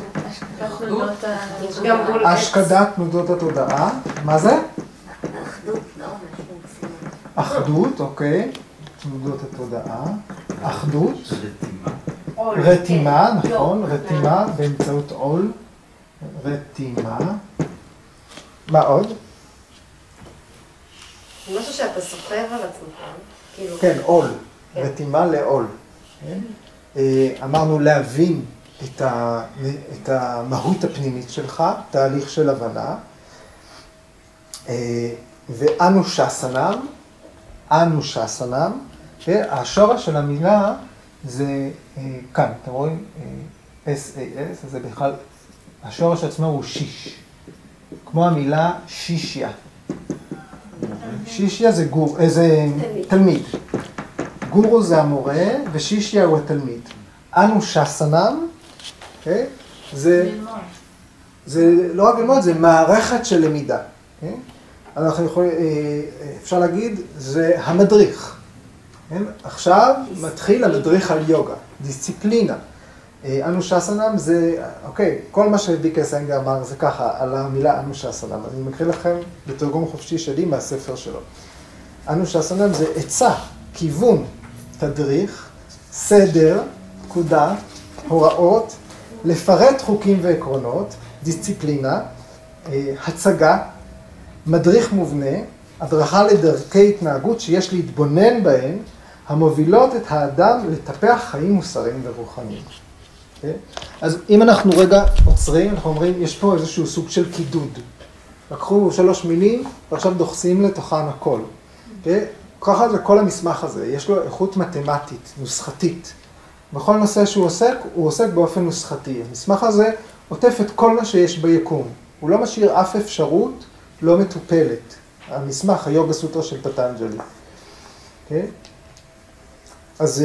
השקדת תנודות התודעה. מה זה? אחדות, אוקיי. תנודות התודעה. אחדות. רתימה, נכון, רתימה באמצעות עול. רתימה. מה עוד? משהו שאתה סוחר על עצמך. כן, עול. רתימה לעול. אמרנו להבין את, ה, את המהות הפנימית שלך, תהליך של הבנה. ואנו שסנם, אנו שסנם, השורש של המילה זה כאן, אתם רואים? S-A-S, אז זה בכלל, השורש עצמו הוא שיש, כמו המילה שישיה. שישיה זה, גור, זה תלמיד. גורו זה המורה ושישיה הוא התלמיד. אנו שסנם, okay? זה, זה לא רק ללמוד, זה מערכת של למידה. Okay? אנחנו יכולים, אפשר להגיד, זה המדריך. כן? עכשיו מתחיל המדריך על יוגה, דיסציפלינה. אנו שסנם זה, אוקיי, כל מה שביקר סנגר אמר זה ככה, על המילה אנו שסנם. אני מקריא לכם בתרגום חופשי שלי מהספר שלו. אנו שסנם זה עצה, כיוון, תדריך, סדר, פקודה, הוראות, לפרט חוקים ועקרונות, דיסציפלינה, הצגה, מדריך מובנה, הדרכה לדרכי התנהגות שיש להתבונן בהן, המובילות את האדם לטפח חיים מוסריים ורוחניים. Okay? אז אם אנחנו רגע עוצרים, אנחנו אומרים, יש פה איזשהו סוג של קידוד. לקחו שלוש מילים, ועכשיו דוחסים לתוכן הכל. Okay? ככה זה כל המסמך הזה, יש לו איכות מתמטית, נוסחתית. בכל נושא שהוא עוסק, הוא עוסק באופן נוסחתי. המסמך הזה עוטף את כל מה שיש ביקום. הוא לא משאיר אף אפשרות לא מטופלת. המסמך, היוגה סוטרה של פטנג'לי. Okay? אוקיי? אז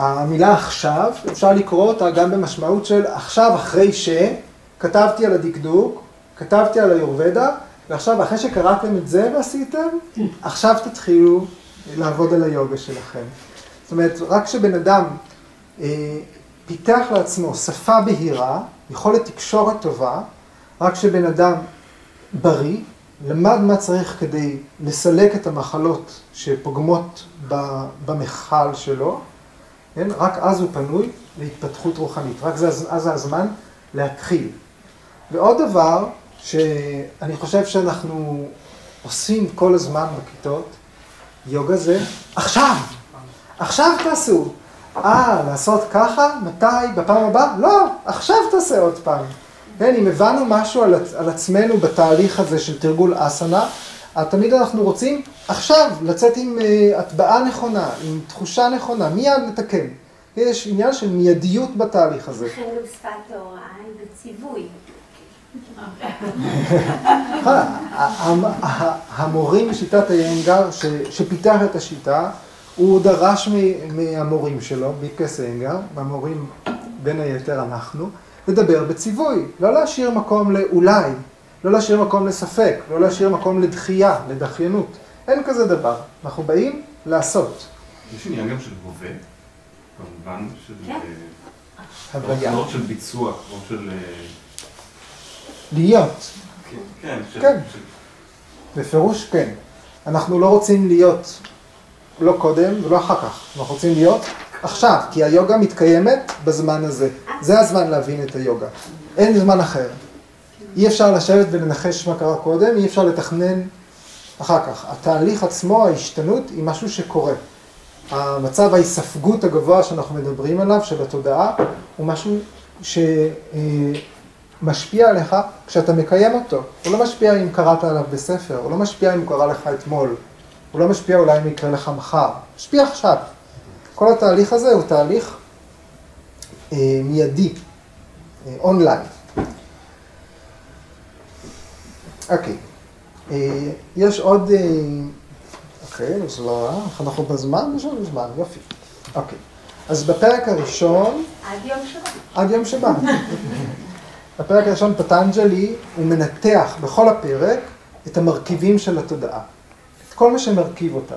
המילה עכשיו, אפשר לקרוא אותה גם במשמעות של עכשיו אחרי שכתבתי על הדקדוק, כתבתי על היורבדה, ועכשיו אחרי שקראתם את זה ועשיתם, עכשיו תתחילו לעבוד על היוגה שלכם. זאת אומרת, רק כשבן אדם אה, פיתח לעצמו שפה בהירה, יכולת תקשורת טובה, רק כשבן אדם בריא, למד מה צריך כדי לסלק את המחלות שפוגמות במכל שלו, כן? רק אז הוא פנוי להתפתחות רוחנית, רק זה, אז זה הזמן להתחיל. ועוד דבר שאני חושב שאנחנו עושים כל הזמן בכיתות, יוגה זה עכשיו, עכשיו תעשו. אה, לעשות ככה? מתי? בפעם הבאה? לא, עכשיו תעשה עוד פעם. כן, אם הבנו משהו על, על עצמנו בתהליך הזה של תרגול אסנה, תמיד אנחנו רוצים עכשיו לצאת עם uh, הטבעה נכונה, עם תחושה נכונה, מיד לתקן. יש עניין של מיידיות בתהליך הזה. גם שפת ההוראה היא בציווי. המורים בשיטת איינגר, שפיתח את השיטה, הוא דרש מהמורים שלו, ביקס איינגר, והמורים בין היתר אנחנו, לדבר בציווי, לא להשאיר מקום לאולי, לא להשאיר מקום לספק, לא להשאיר מקום לדחייה, לדחיינות. אין כזה דבר. אנחנו באים לעשות. יש עניין גם של הווה, כמובן, של... כן. אה, הוויה. לא של ביצוע, כמו של... אה, להיות. כן. כן. בפירוש כן. אנחנו לא רוצים להיות לא קודם ולא אחר כך. אנחנו רוצים להיות עכשיו, כי היוגה מתקיימת בזמן הזה. זה הזמן להבין את היוגה. אין זמן אחר. אי אפשר לשבת ולנחש מה קרה קודם, אי אפשר לתכנן אחר כך. התהליך עצמו, ההשתנות, היא משהו שקורה. המצב ההיספגות הגבוה שאנחנו מדברים עליו, של התודעה, הוא משהו שמשפיע עליך כשאתה מקיים אותו. הוא לא משפיע אם קראת עליו בספר, הוא לא משפיע אם הוא קרה לך אתמול, הוא לא משפיע אולי אם יקרה לך מחר, משפיע עכשיו. כל התהליך הזה הוא תהליך אה, מיידי, אה, אונליין. אוקיי, אה, יש עוד, אה, אוקיי, אז לא איך אנחנו בזמן? יש לנו זמן, יופי. אוקיי, אז בפרק הראשון... עד יום שבת. עד יום שבת. בפרק הראשון פטנג'לי הוא מנתח בכל הפרק את המרכיבים של התודעה. את כל מה שמרכיב אותה.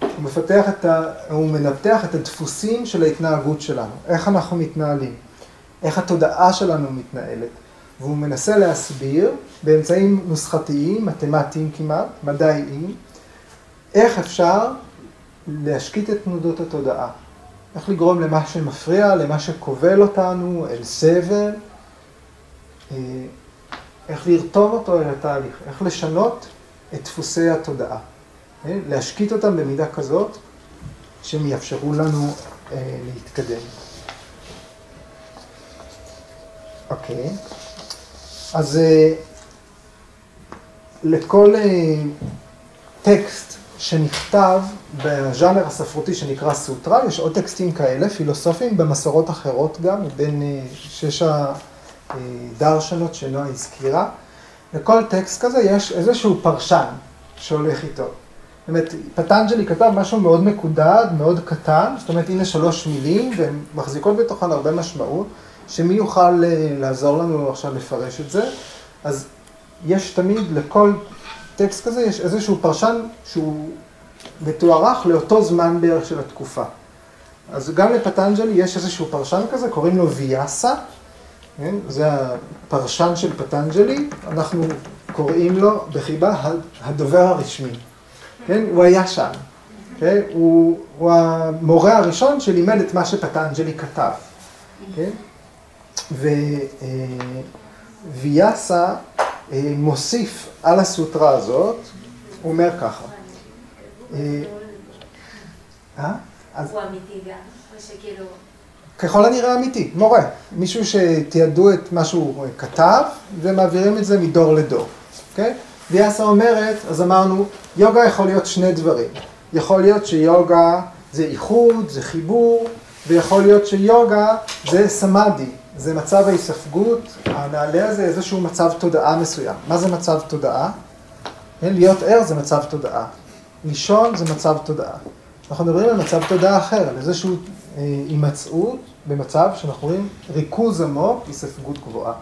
הוא מפתח את ה... הוא מנתח את הדפוסים של ההתנהגות שלנו, איך אנחנו מתנהלים, איך התודעה שלנו מתנהלת, והוא מנסה להסביר באמצעים נוסחתיים, מתמטיים כמעט, מדעיים, איך אפשר להשקיט את תנודות התודעה, איך לגרום למה שמפריע, למה שכובל אותנו, אל סבל, אה, איך לרתום אותו אל התהליך, איך לשנות את דפוסי התודעה. כן? להשקיט אותם במידה כזאת שהם יאפשרו לנו אה, להתקדם. אוקיי, אז אה, לכל אה, טקסט שנכתב בז'אנר הספרותי שנקרא סוטרה, יש עוד טקסטים כאלה, פילוסופיים, במסורות אחרות גם, בין אה, שש הדרשנות שנועה הזכירה. לכל טקסט כזה יש איזשהו פרשן שהולך איתו. אומרת, פטנג'לי כתב משהו מאוד מקודד, מאוד קטן, זאת אומרת, הנה שלוש מילים, והן מחזיקות בתוכן הרבה משמעות, שמי יוכל אה, לעזור לנו עכשיו לפרש את זה. אז יש תמיד, לכל טקסט כזה, יש איזשהו פרשן שהוא מתוארך לאותו זמן בערך של התקופה. אז גם לפטנג'לי יש איזשהו פרשן כזה, קוראים לו ויאסה, כן? זה הפרשן של פטנג'לי, אנחנו קוראים לו בחיבה הדובר הרשמי. כן? הוא היה שם. כן? הוא, הוא המורה הראשון שלימד את מה שפטנג'לי כתב. כן? וויאסה מוסיף על הסוטרה הזאת, הוא אומר ככה. אה, אה? הוא אמיתי גם, או שכאילו... ככל הנראה אמיתי, מורה. מישהו שתיעדו את מה שהוא כתב ומעבירים את זה מדור לדור, אוקיי? ויאסה אומרת, אז אמרנו, יוגה יכול להיות שני דברים. יכול להיות שיוגה זה איחוד, זה חיבור, ויכול להיות שיוגה זה סמאדי, זה מצב ההיספגות, הנעלה זה איזשהו מצב תודעה מסוים. מה זה מצב תודעה? כן, להיות ער זה מצב תודעה. לישון זה מצב תודעה. אנחנו מדברים על מצב תודעה אחר, על איזושהי אה, הימצאות במצב שאנחנו רואים ריכוז עמוק, היספגות גבוהה.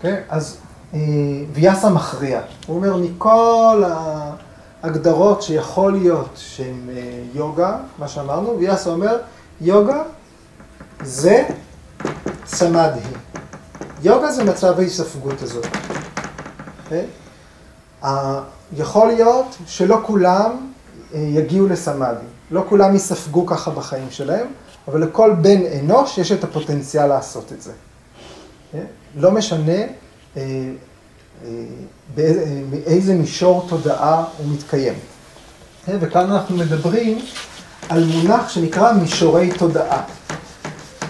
כן? אז אה, ויאסה מכריע. הוא אומר, מכל ההגדרות שיכול להיות שהן אה, יוגה, מה שאמרנו, ויאסה אומר, יוגה זה סמאדי. יוגה זה מצב ההיספגות הזאת. כן? יכול להיות שלא כולם יגיעו לסמאדי. לא כולם יספגו ככה בחיים שלהם, אבל לכל בן אנוש יש את הפוטנציאל לעשות את זה. לא משנה באיזה מישור תודעה הוא מתקיים. וכאן אנחנו מדברים על מונח שנקרא מישורי תודעה.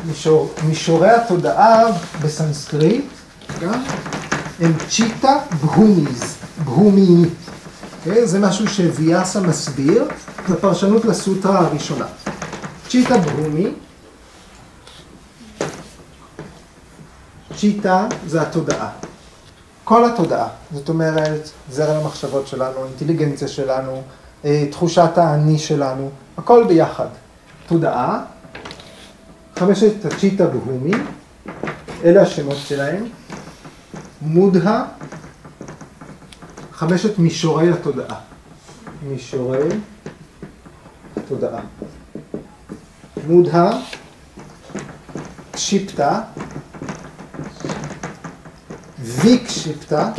מישור, מישורי התודעה בסנסקריט הם צ'יטה בהומיז, בהומי. זה משהו שוויאסה מסביר בפרשנות לסוטרה הראשונה. צ'יטה בהומי, צ'יטה זה התודעה. כל התודעה, זאת אומרת, זרם המחשבות שלנו, האינטליגנציה שלנו, תחושת האני שלנו, הכל ביחד. תודעה, חמשת הצ'יטה בהומי, אלה השמות שלהם, מודה, חמשת מישורי התודעה. מישורי תודעה. מודה, קשיפטה, ויקשיפטה,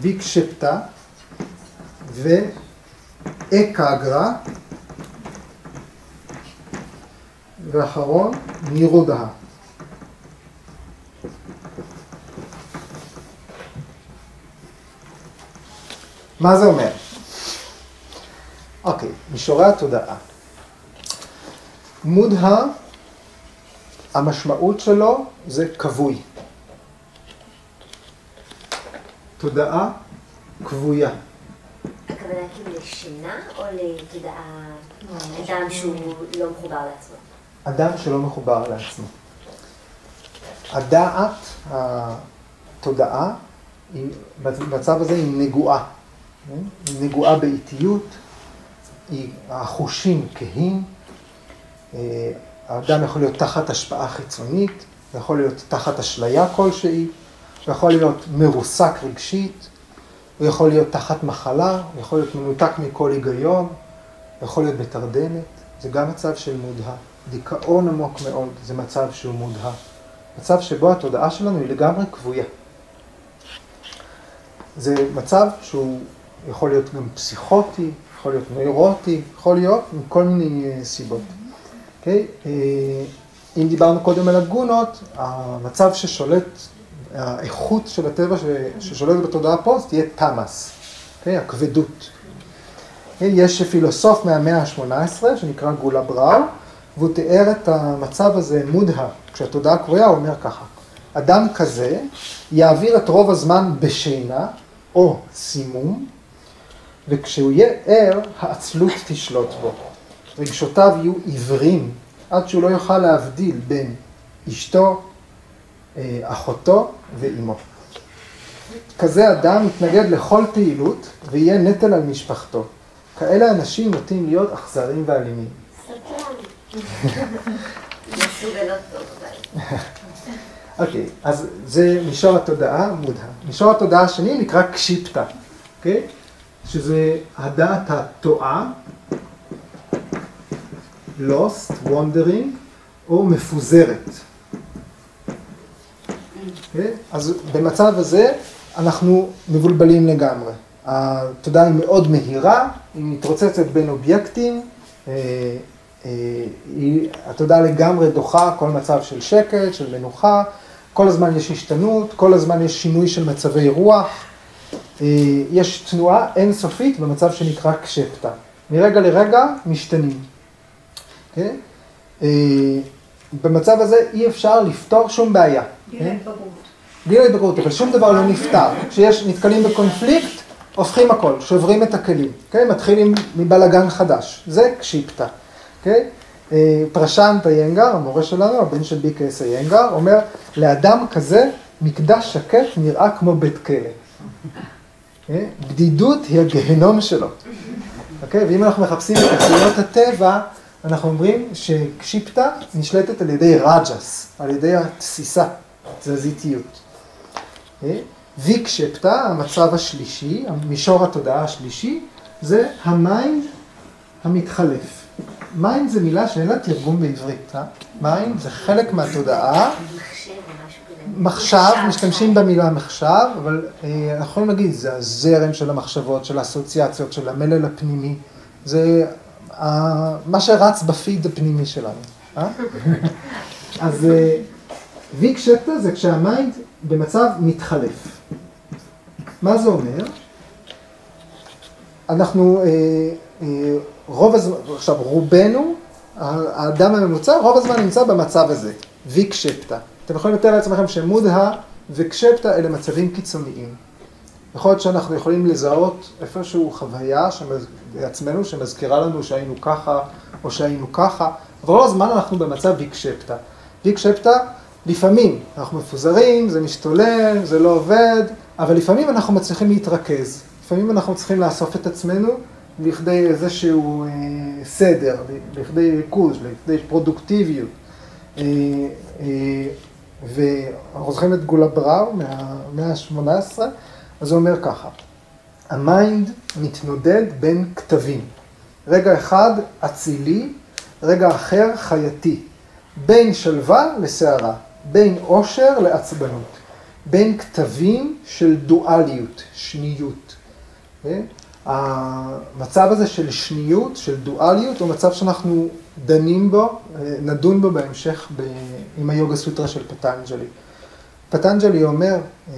ויקשפטה ואקגרה ואחרון נירודה. מה זה אומר? אוקיי, מישורי התודעה. מודה, המשמעות שלו זה כבוי. תודעה כבויה. הכוונה כאילו לשינה או לתודעה, אדם שהוא לא מחובר לעצמו? אדם שלא מחובר לעצמו. הדעת, התודעה, במצב הזה היא נגועה. היא נגועה באיטיות, החושים כהים, האדם יכול להיות תחת השפעה חיצונית, יכול להיות תחת אשליה כלשהי, הוא יכול להיות מרוסק רגשית, הוא יכול להיות תחת מחלה, הוא יכול להיות מנותק מכל היגיון, הוא יכול להיות בתרדמת, זה גם מצב של מודהה. דיכאון עמוק מאוד, זה מצב שהוא מודהה. מצב שבו התודעה שלנו היא לגמרי כבויה. זה מצב שהוא יכול להיות גם פסיכוטי, יכול להיות נוירוטי, יכול להיות מכל מיני סיבות. Okay? אם דיברנו קודם על הגונות, המצב ששולט, האיכות של הטבע ששולט בתודעה פה, זה תהיה תמאס, okay? הכבדות. Okay? יש פילוסוף מהמאה ה-18 שנקרא גולה בראו, והוא תיאר את המצב הזה מודהה, כשהתודעה קרויה, הוא אומר ככה, אדם כזה יעביר את רוב הזמן בשינה או סימום, וכשהוא יהיה ער, העצלות תשלוט בו. רגשותיו יהיו עיוורים עד שהוא לא יוכל להבדיל בין אשתו, אחותו ואימו. כזה אדם יתנגד לכל פעילות ויהיה נטל על משפחתו. כאלה אנשים נוטים להיות אכזרים ואלימים. אוקיי, אז זה מישור התודעה, מודהה. מישור התודעה השני נקרא קשיפטה, אוקיי? שזה הדעת הטועה, lost, wandering, או מפוזרת. Okay? אז במצב הזה אנחנו מבולבלים לגמרי. התודעה היא מאוד מהירה, היא מתרוצצת בין אובייקטים, אה, היא, התודעה לגמרי דוחה כל מצב של שקט, של מנוחה, כל הזמן יש השתנות, כל הזמן יש שינוי של מצבי רוח, אה, יש תנועה אינסופית במצב שנקרא קשפטה. מרגע לרגע משתנים. כן? אה, במצב הזה אי אפשר לפתור שום בעיה. גיל כן? ההתבגרות. גיל ההתבגרות, אבל שום דבר לא נפתר. כשיש, נתקלים בקונפליקט, הופכים הכל, שוברים את הכלים, כן? מתחילים מבלגן חדש. זה קשיפטה, כן? אה, פרשנט איינגר, המורה שלנו, הבן של ביקס איינגר, אומר, לאדם כזה, מקדש שקט נראה כמו בית כלא. כן? בדידות היא הגיהנום שלו. אוקיי? ואם אנחנו מחפשים את חיות הטבע, אנחנו אומרים שקשיפטה נשלטת על ידי רג'ס, על ידי התסיסה, תזזיתיות. אוקיי? ויקשפטה, המצב השלישי, מישור התודעה השלישי, זה ה mind המתחלף. mind זה מילה שאין לה תרגום בעברית, אה? mind זה חלק מהתודעה. מחשב משתמשים במילה מחשב, אבל אה, אנחנו יכולים להגיד, זה הזרם של המחשבות, של האסוציאציות, של המלל הפנימי. זה אה, מה שרץ בפיד הפנימי שלנו. אה? אז אה, ויקשיפטה זה כשה mind במצב מתחלף. מה זה אומר? אנחנו, אה, אה, רוב הזמן, עכשיו רובנו, האדם הממוצע, רוב הזמן נמצא במצב הזה, ויק שפטה. אתם יכולים לתאר לעצמכם שמודהה וקשפטה אלה מצבים קיצוניים. יכול להיות שאנחנו יכולים לזהות איפשהו חוויה שמז... שמזכירה לנו שהיינו ככה או שהיינו ככה, אבל רוב הזמן אנחנו במצב ויקשפטה. ויקשפטה, לפעמים אנחנו מפוזרים, זה משתולל, זה לא עובד, אבל לפעמים אנחנו מצליחים להתרכז. לפעמים אנחנו צריכים לאסוף את עצמנו לכדי איזשהו אה, סדר, לכדי ריכוז, לכדי פרודוקטיביות. אה, אה, ואנחנו זוכרים את גולאבראו מהמאה ה-18, אז הוא אומר ככה, ה mind מתנודד בין קטבים. רגע אחד אצילי, רגע אחר חייתי. בין שלווה לסערה, בין עושר לעצבנות, בין כתבים של דואליות, שניות. כן? המצב הזה של שניות, של דואליות, הוא מצב שאנחנו דנים בו, נדון בו בהמשך ב... עם היוגה סוטרה של פטנג'לי. פטנג'לי אומר אה,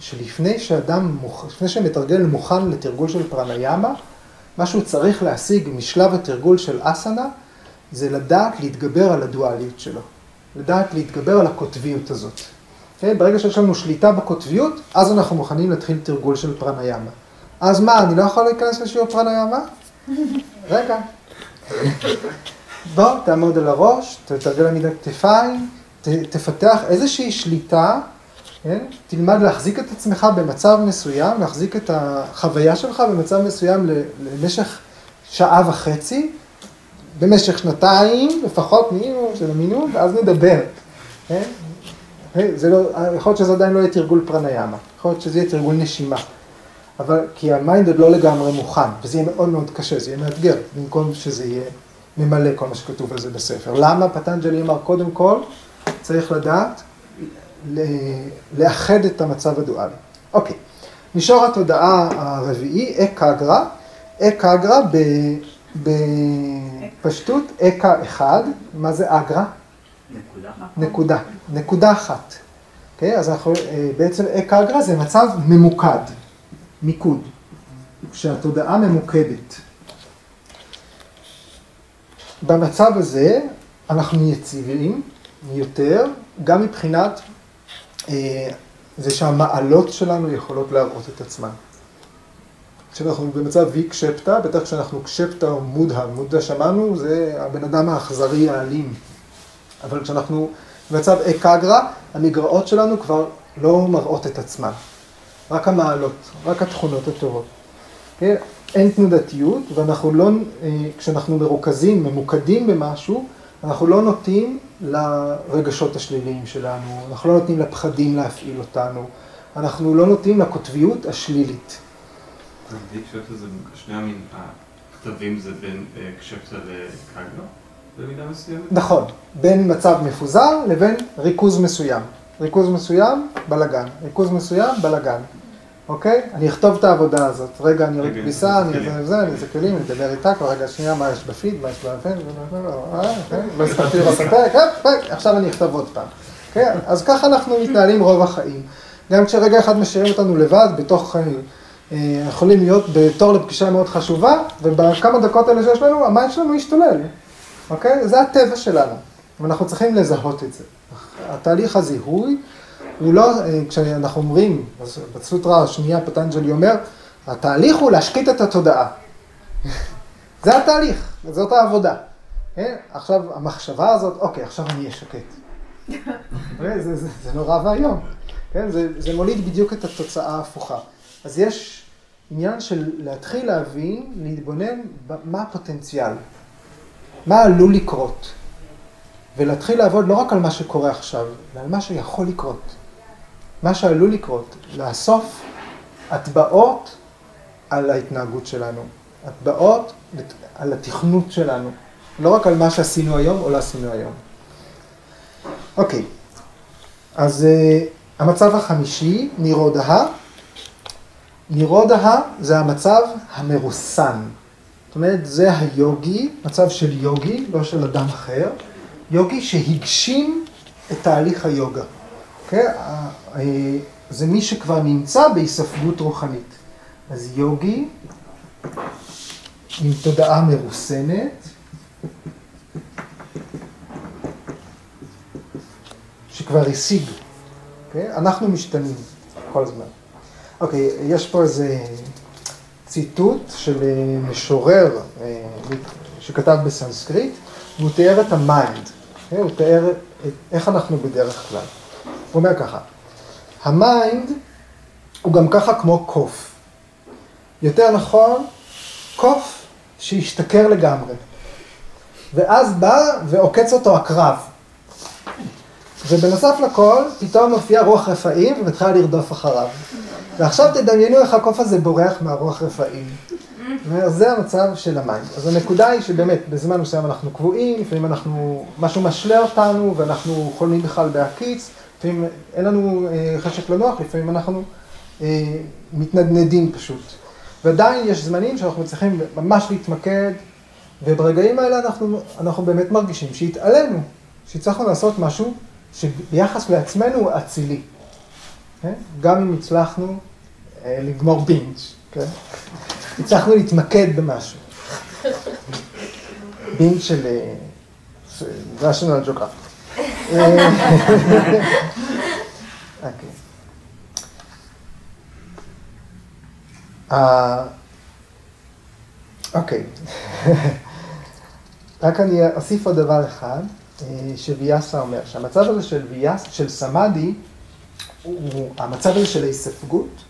שלפני שאדם, לפני שמתרגל מוכן לתרגול של פרניאמה, מה שהוא צריך להשיג משלב התרגול של אסנה, זה לדעת להתגבר על הדואליות שלו. לדעת להתגבר על הקוטביות הזאת. כן? ברגע שיש לנו שליטה בקוטביות, אז אנחנו מוכנים להתחיל תרגול של פרניאמה. אז מה, אני לא יכול להיכנס לשיעור פרניאמה? רגע. בוא, תעמוד על הראש, תתרגל עמידת כתפיים, ת, תפתח איזושהי שליטה, כן? תלמד להחזיק את עצמך במצב מסוים, להחזיק את החוויה שלך במצב מסוים למשך שעה וחצי, במשך שנתיים, לפחות מינימום של המינימום, ואז נדבר. כן? זה לא, יכול להיות שזה עדיין לא יהיה תרגול פראניאמה, יכול להיות שזה יהיה תרגול נשימה. אבל כי ה mind עוד לא לגמרי מוכן, וזה יהיה מאוד מאוד קשה, זה יהיה מאתגר, במקום שזה יהיה ממלא כל מה שכתוב על זה בספר. למה פטנג'לי אמר קודם כל, צריך לדעת לאחד את המצב הדואלי. אוקיי, מישור התודעה הרביעי, אקגרה, אקגרה בפשטות אקה אחד, מה זה אגרה? נקודה. נקודה, נקודה אחת. אוקיי, אז אנחנו, בעצם אקגרה זה מצב ממוקד. מיקוד, כשהתודעה ממוקדת. במצב הזה אנחנו יציבים יותר, גם מבחינת אה, זה שהמעלות שלנו יכולות להראות את עצמן. כשאנחנו במצב וי קשפטה, בטח כשאנחנו קשפטה או מודה, מודה שמענו, זה הבן אדם האכזרי האלים. אבל כשאנחנו במצב אקגרה, המגרעות שלנו כבר לא מראות את עצמן. רק המעלות, רק התכונות הטובות. כן? אין תנודתיות, ואנחנו לא, כשאנחנו מרוכזים, ממוקדים במשהו, אנחנו לא נוטים לרגשות השליליים שלנו, אנחנו לא נותנים לפחדים להפעיל אותנו, אנחנו לא נוטים לקוטביות השלילית. די קשפטה זה, שני המין, הכתבים זה בין קשפטה לקגרה במידה מסוימת? נכון, בין מצב מפוזר לבין ריכוז מסוים. ריכוז מסוים, בלגן. ריכוז מסוים, בלגן. אוקיי? אני אכתוב את העבודה הזאת. רגע, אני אוריד כביסה, אני. אעשה זה, אני אעשה כלים, אני אדבר איתה, כבר רגע שנייה, מה יש בפיד, מה יש בפן, לא הספקתי לראות את הפרק, עכשיו אני אכתוב עוד פעם. אוקיי? אז ככה אנחנו מתנהלים רוב החיים. גם כשרגע אחד משאירים אותנו לבד, בתוך, אה, אה, יכולים להיות בתור לפגישה מאוד חשובה, ובכמה דקות האלה שיש לנו, המים שלנו ישתולל. אוקיי? זה הטבע שלנו, ואנחנו צריכים לזהות את זה. התהליך הזיהוי הוא לא, אה, כשאנחנו אומרים, אז בסוטרה השנייה פטנג'לי אומר, התהליך הוא להשקיט את התודעה. זה התהליך, זאת העבודה. כן? עכשיו, המחשבה הזאת, אוקיי, עכשיו אני אהיה שקט. אוקיי? זה, זה, זה נורא ואיום. כן? זה, זה מוליד בדיוק את התוצאה ההפוכה. אז יש עניין של להתחיל להבין, להתבונן מה הפוטנציאל, מה עלול לקרות, ולהתחיל לעבוד לא רק על מה שקורה עכשיו, אלא על מה שיכול לקרות, מה שעלול לקרות, לאסוף הטבעות על ההתנהגות שלנו, הטבעות על התכנות שלנו, לא רק על מה שעשינו היום או לא עשינו היום. אוקיי, אז uh, המצב החמישי, נירודה. נירודה זה המצב המרוסן. זאת אומרת, זה היוגי, מצב של יוגי, לא של אדם אחר, יוגי שהגשים את תהליך היוגה. אוקיי? Okay? זה מי שכבר נמצא בהיספגות רוחנית. אז יוגי עם תודעה מרוסנת, שכבר השיג. Okay? אנחנו משתנים כל הזמן. אוקיי, okay, יש פה איזה ציטוט של משורר שכתב בסנסקריט, והוא תיאר את ה mind, okay? הוא תיאר איך אנחנו בדרך כלל. הוא אומר ככה, ה mind הוא גם ככה כמו קוף. יותר נכון, קוף שהשתכר לגמרי. ואז בא ועוקץ אותו עקרב. ובנוסף לכל, פתאום מופיע רוח רפאים ומתחילה לרדוף אחריו. ועכשיו תדמיינו איך הקוף הזה בורח מהרוח רפאים. זה המצב של המים. אז הנקודה היא שבאמת, בזמן מסוים אנחנו קבועים, לפעמים אנחנו, משהו משלה אותנו ואנחנו חולמים בכלל בהקיץ, לפעמים אין לנו אה, חשק לנוח, לפעמים אנחנו אה, מתנדנדים פשוט. ועדיין יש זמנים שאנחנו צריכים ממש להתמקד, וברגעים האלה אנחנו, אנחנו באמת מרגישים שהתעלינו, שהצלחנו לעשות משהו שביחס לעצמנו הוא אצילי. כן? גם אם הצלחנו אה, לגמור בינג', כן? הצלחנו להתמקד במשהו. בינג' של אה, national geographic. אוקיי. אוקיי. רק אני אוסיף עוד דבר אחד, שוויאסה אומר, שהמצב הזה של ויאס, של סמאדי, הוא המצב הזה של ההיספגות,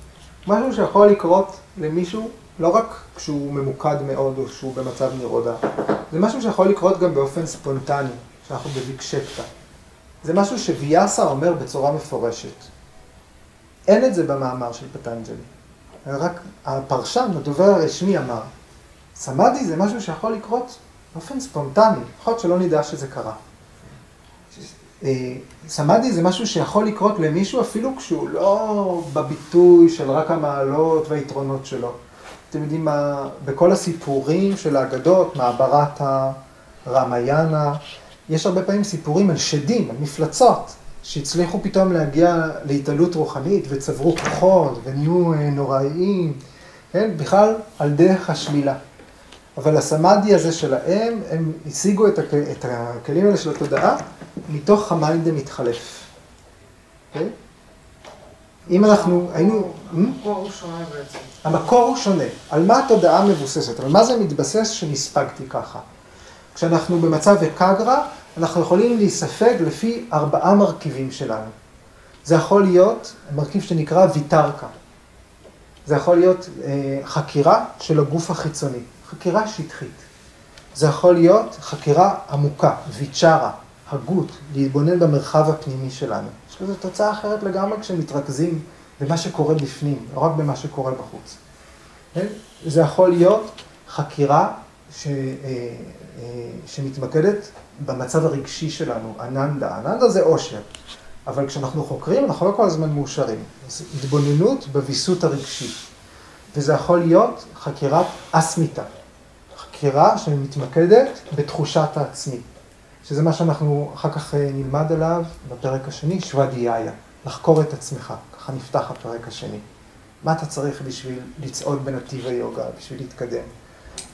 משהו שיכול לקרות למישהו לא רק כשהוא ממוקד מאוד או שהוא במצב נירודה, זה משהו שיכול לקרות גם באופן ספונטני, שאנחנו בוויקשפטה. זה משהו שוויאסה אומר בצורה מפורשת. אין את זה במאמר של פטנג'לי. רק הפרשן, הדובר הרשמי אמר, סמאדי זה משהו שיכול לקרות באופן ספונטני, יכול להיות שלא נדע שזה קרה. סמאדי זה משהו שיכול לקרות למישהו אפילו כשהוא לא בביטוי של רק המעלות והיתרונות שלו. אתם יודעים מה, בכל הסיפורים של האגדות, מעברת הרמיינה, יש הרבה פעמים סיפורים על שדים, על מפלצות, שהצליחו פתאום להגיע להתעלות רוחנית וצברו כוחות ונהיו נוראיים, כן? בכלל על דרך השלילה. אבל הסמאדי הזה שלהם, הם השיגו את, הכ... את הכלים האלה של התודעה מתוך ה mind המתחלף. Okay? אם אנחנו היינו... המקור הוא שונה בעצם. המקור הוא שונה. על מה התודעה מבוססת? על מה זה מתבסס שנספגתי ככה? כשאנחנו במצב אקגרה, אנחנו יכולים להיספג לפי ארבעה מרכיבים שלנו. זה יכול להיות מרכיב שנקרא ויטרקה. זה יכול להיות אה, חקירה של הגוף החיצוני, חקירה שטחית. זה יכול להיות חקירה עמוקה, ויצ'רה, הגות, להתבונן במרחב הפנימי שלנו. יש לזה תוצאה אחרת לגמרי כשמתרכזים במה שקורה בפנים, לא רק במה שקורה בחוץ. כן? זה יכול להיות חקירה ש, אה, אה, שמתמקדת במצב הרגשי שלנו, אננדה. אננדה זה אושר. אבל כשאנחנו חוקרים, אנחנו לא כל הזמן מאושרים. זו התבוננות בוויסות הרגשי. וזה יכול להיות חקירת אסמיתה. חקירה שמתמקדת בתחושת העצמי. שזה מה שאנחנו אחר כך אה, נלמד עליו בפרק השני, שוואדיאיה. לחקור את עצמך. ככה נפתח הפרק השני. מה אתה צריך בשביל לצעוד בנתיב היוגה, בשביל להתקדם?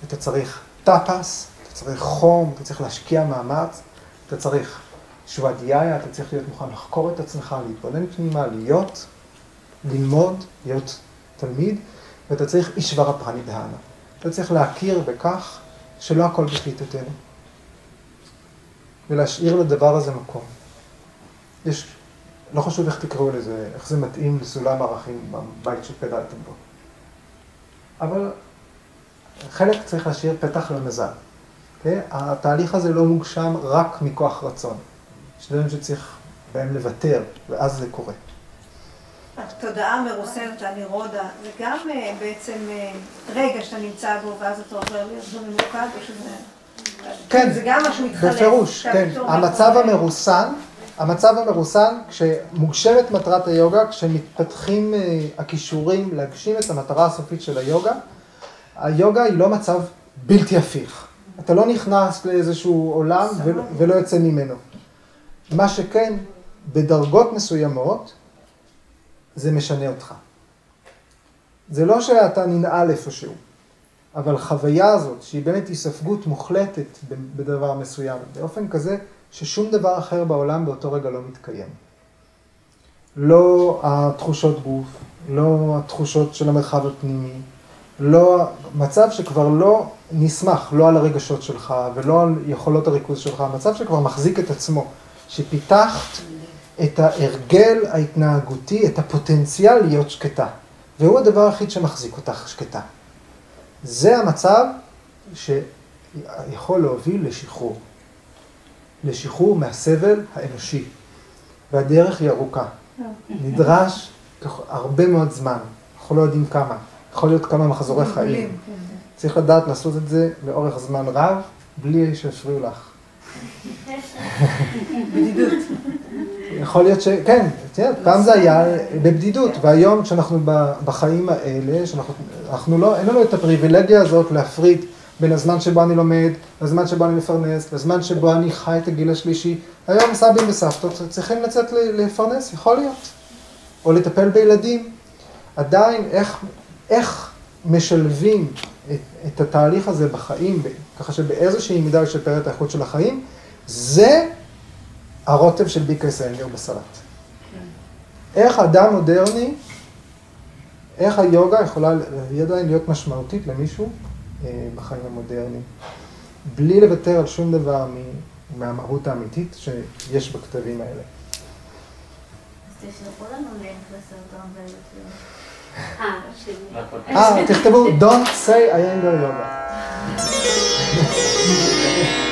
אתה צריך טאפס, אתה צריך חום, אתה צריך להשקיע מאמץ, אתה צריך שוואדיאיה, אתה צריך להיות מוכן לחקור את עצמך, להתבונן פנימה, להיות, ללמוד, להיות תלמיד, ואתה צריך אישברה פרנידהנה. אתה צריך להכיר בכך שלא הכל בשליטתנו, ולהשאיר לדבר הזה מקום. יש, לא חשוב איך תקראו לזה, איך זה מתאים לסולם ערכים בבית שגדלתם בו. אבל חלק צריך להשאיר פתח למזל. Okay? אוקיי? התהליך הזה לא מוגשם רק מכוח רצון. יש דברים שצריך בהם לוותר, ואז זה קורה. התודעה מרוסנת הנירודה, זה גם אה, בעצם אה, רגע שאתה נמצא בו, ואז אתה עובר להיות ממוקד, או שזה... כן, זה גם משהו מתחלק. בפירוש, כן. המצב המרוסן, המצב המרוסן, כשמוגשמת מטרת היוגה, כשמתפתחים אה, הכישורים להגשים את המטרה הסופית של היוגה, היוגה היא לא מצב בלתי הפיך. אתה לא נכנס לאיזשהו עולם ולא יוצא ממנו. מה שכן, בדרגות מסוימות, זה משנה אותך. זה לא שאתה ננעל איפשהו, אבל חוויה הזאת, שהיא באמת היספגות מוחלטת בדבר מסוים, באופן כזה ששום דבר אחר בעולם באותו רגע לא מתקיים. לא התחושות גוף, לא התחושות של המרחב הפנימי, לא, מצב שכבר לא נסמך, לא על הרגשות שלך ולא על יכולות הריכוז שלך, מצב שכבר מחזיק את עצמו. שפיתחת את ההרגל ההתנהגותי, את הפוטנציאל להיות שקטה. והוא הדבר היחיד שמחזיק אותך שקטה. זה המצב שיכול להוביל לשחרור. לשחרור מהסבל האנושי. והדרך היא ארוכה. נדרש הרבה מאוד זמן, אנחנו לא יודעים כמה. יכול להיות כמה מחזורי חיים. כן. צריך לדעת לעשות את זה לאורך זמן רב, בלי שיפריעו לך. בדידות. יכול להיות ש... כן, פעם זה היה בבדידות, והיום כשאנחנו בחיים האלה, שאנחנו לא, אין לנו את הפריבילגיה הזאת להפריד בין הזמן שבו אני לומד, לזמן שבו אני מפרנס, לזמן שבו אני חי את הגיל השלישי. היום סבים וסבתות צריכים לצאת לפרנס, יכול להיות. או לטפל בילדים. עדיין, איך, איך משלבים את, את התהליך הזה בחיים, ככה שבאיזושהי מידה ישפר את האיכות של החיים, זה הרוטב של ביקר סנגר בסלט. כן. איך אדם מודרני, איך היוגה יכולה עדיין להיות משמעותית למישהו אה, בחיים המודרניים, בלי לוותר על שום דבר מהמהות האמיתית שיש בכתבים האלה. אז תשלחו לנו לינק לסרטון אה, אה, תכתבו Don't say I anger yoga.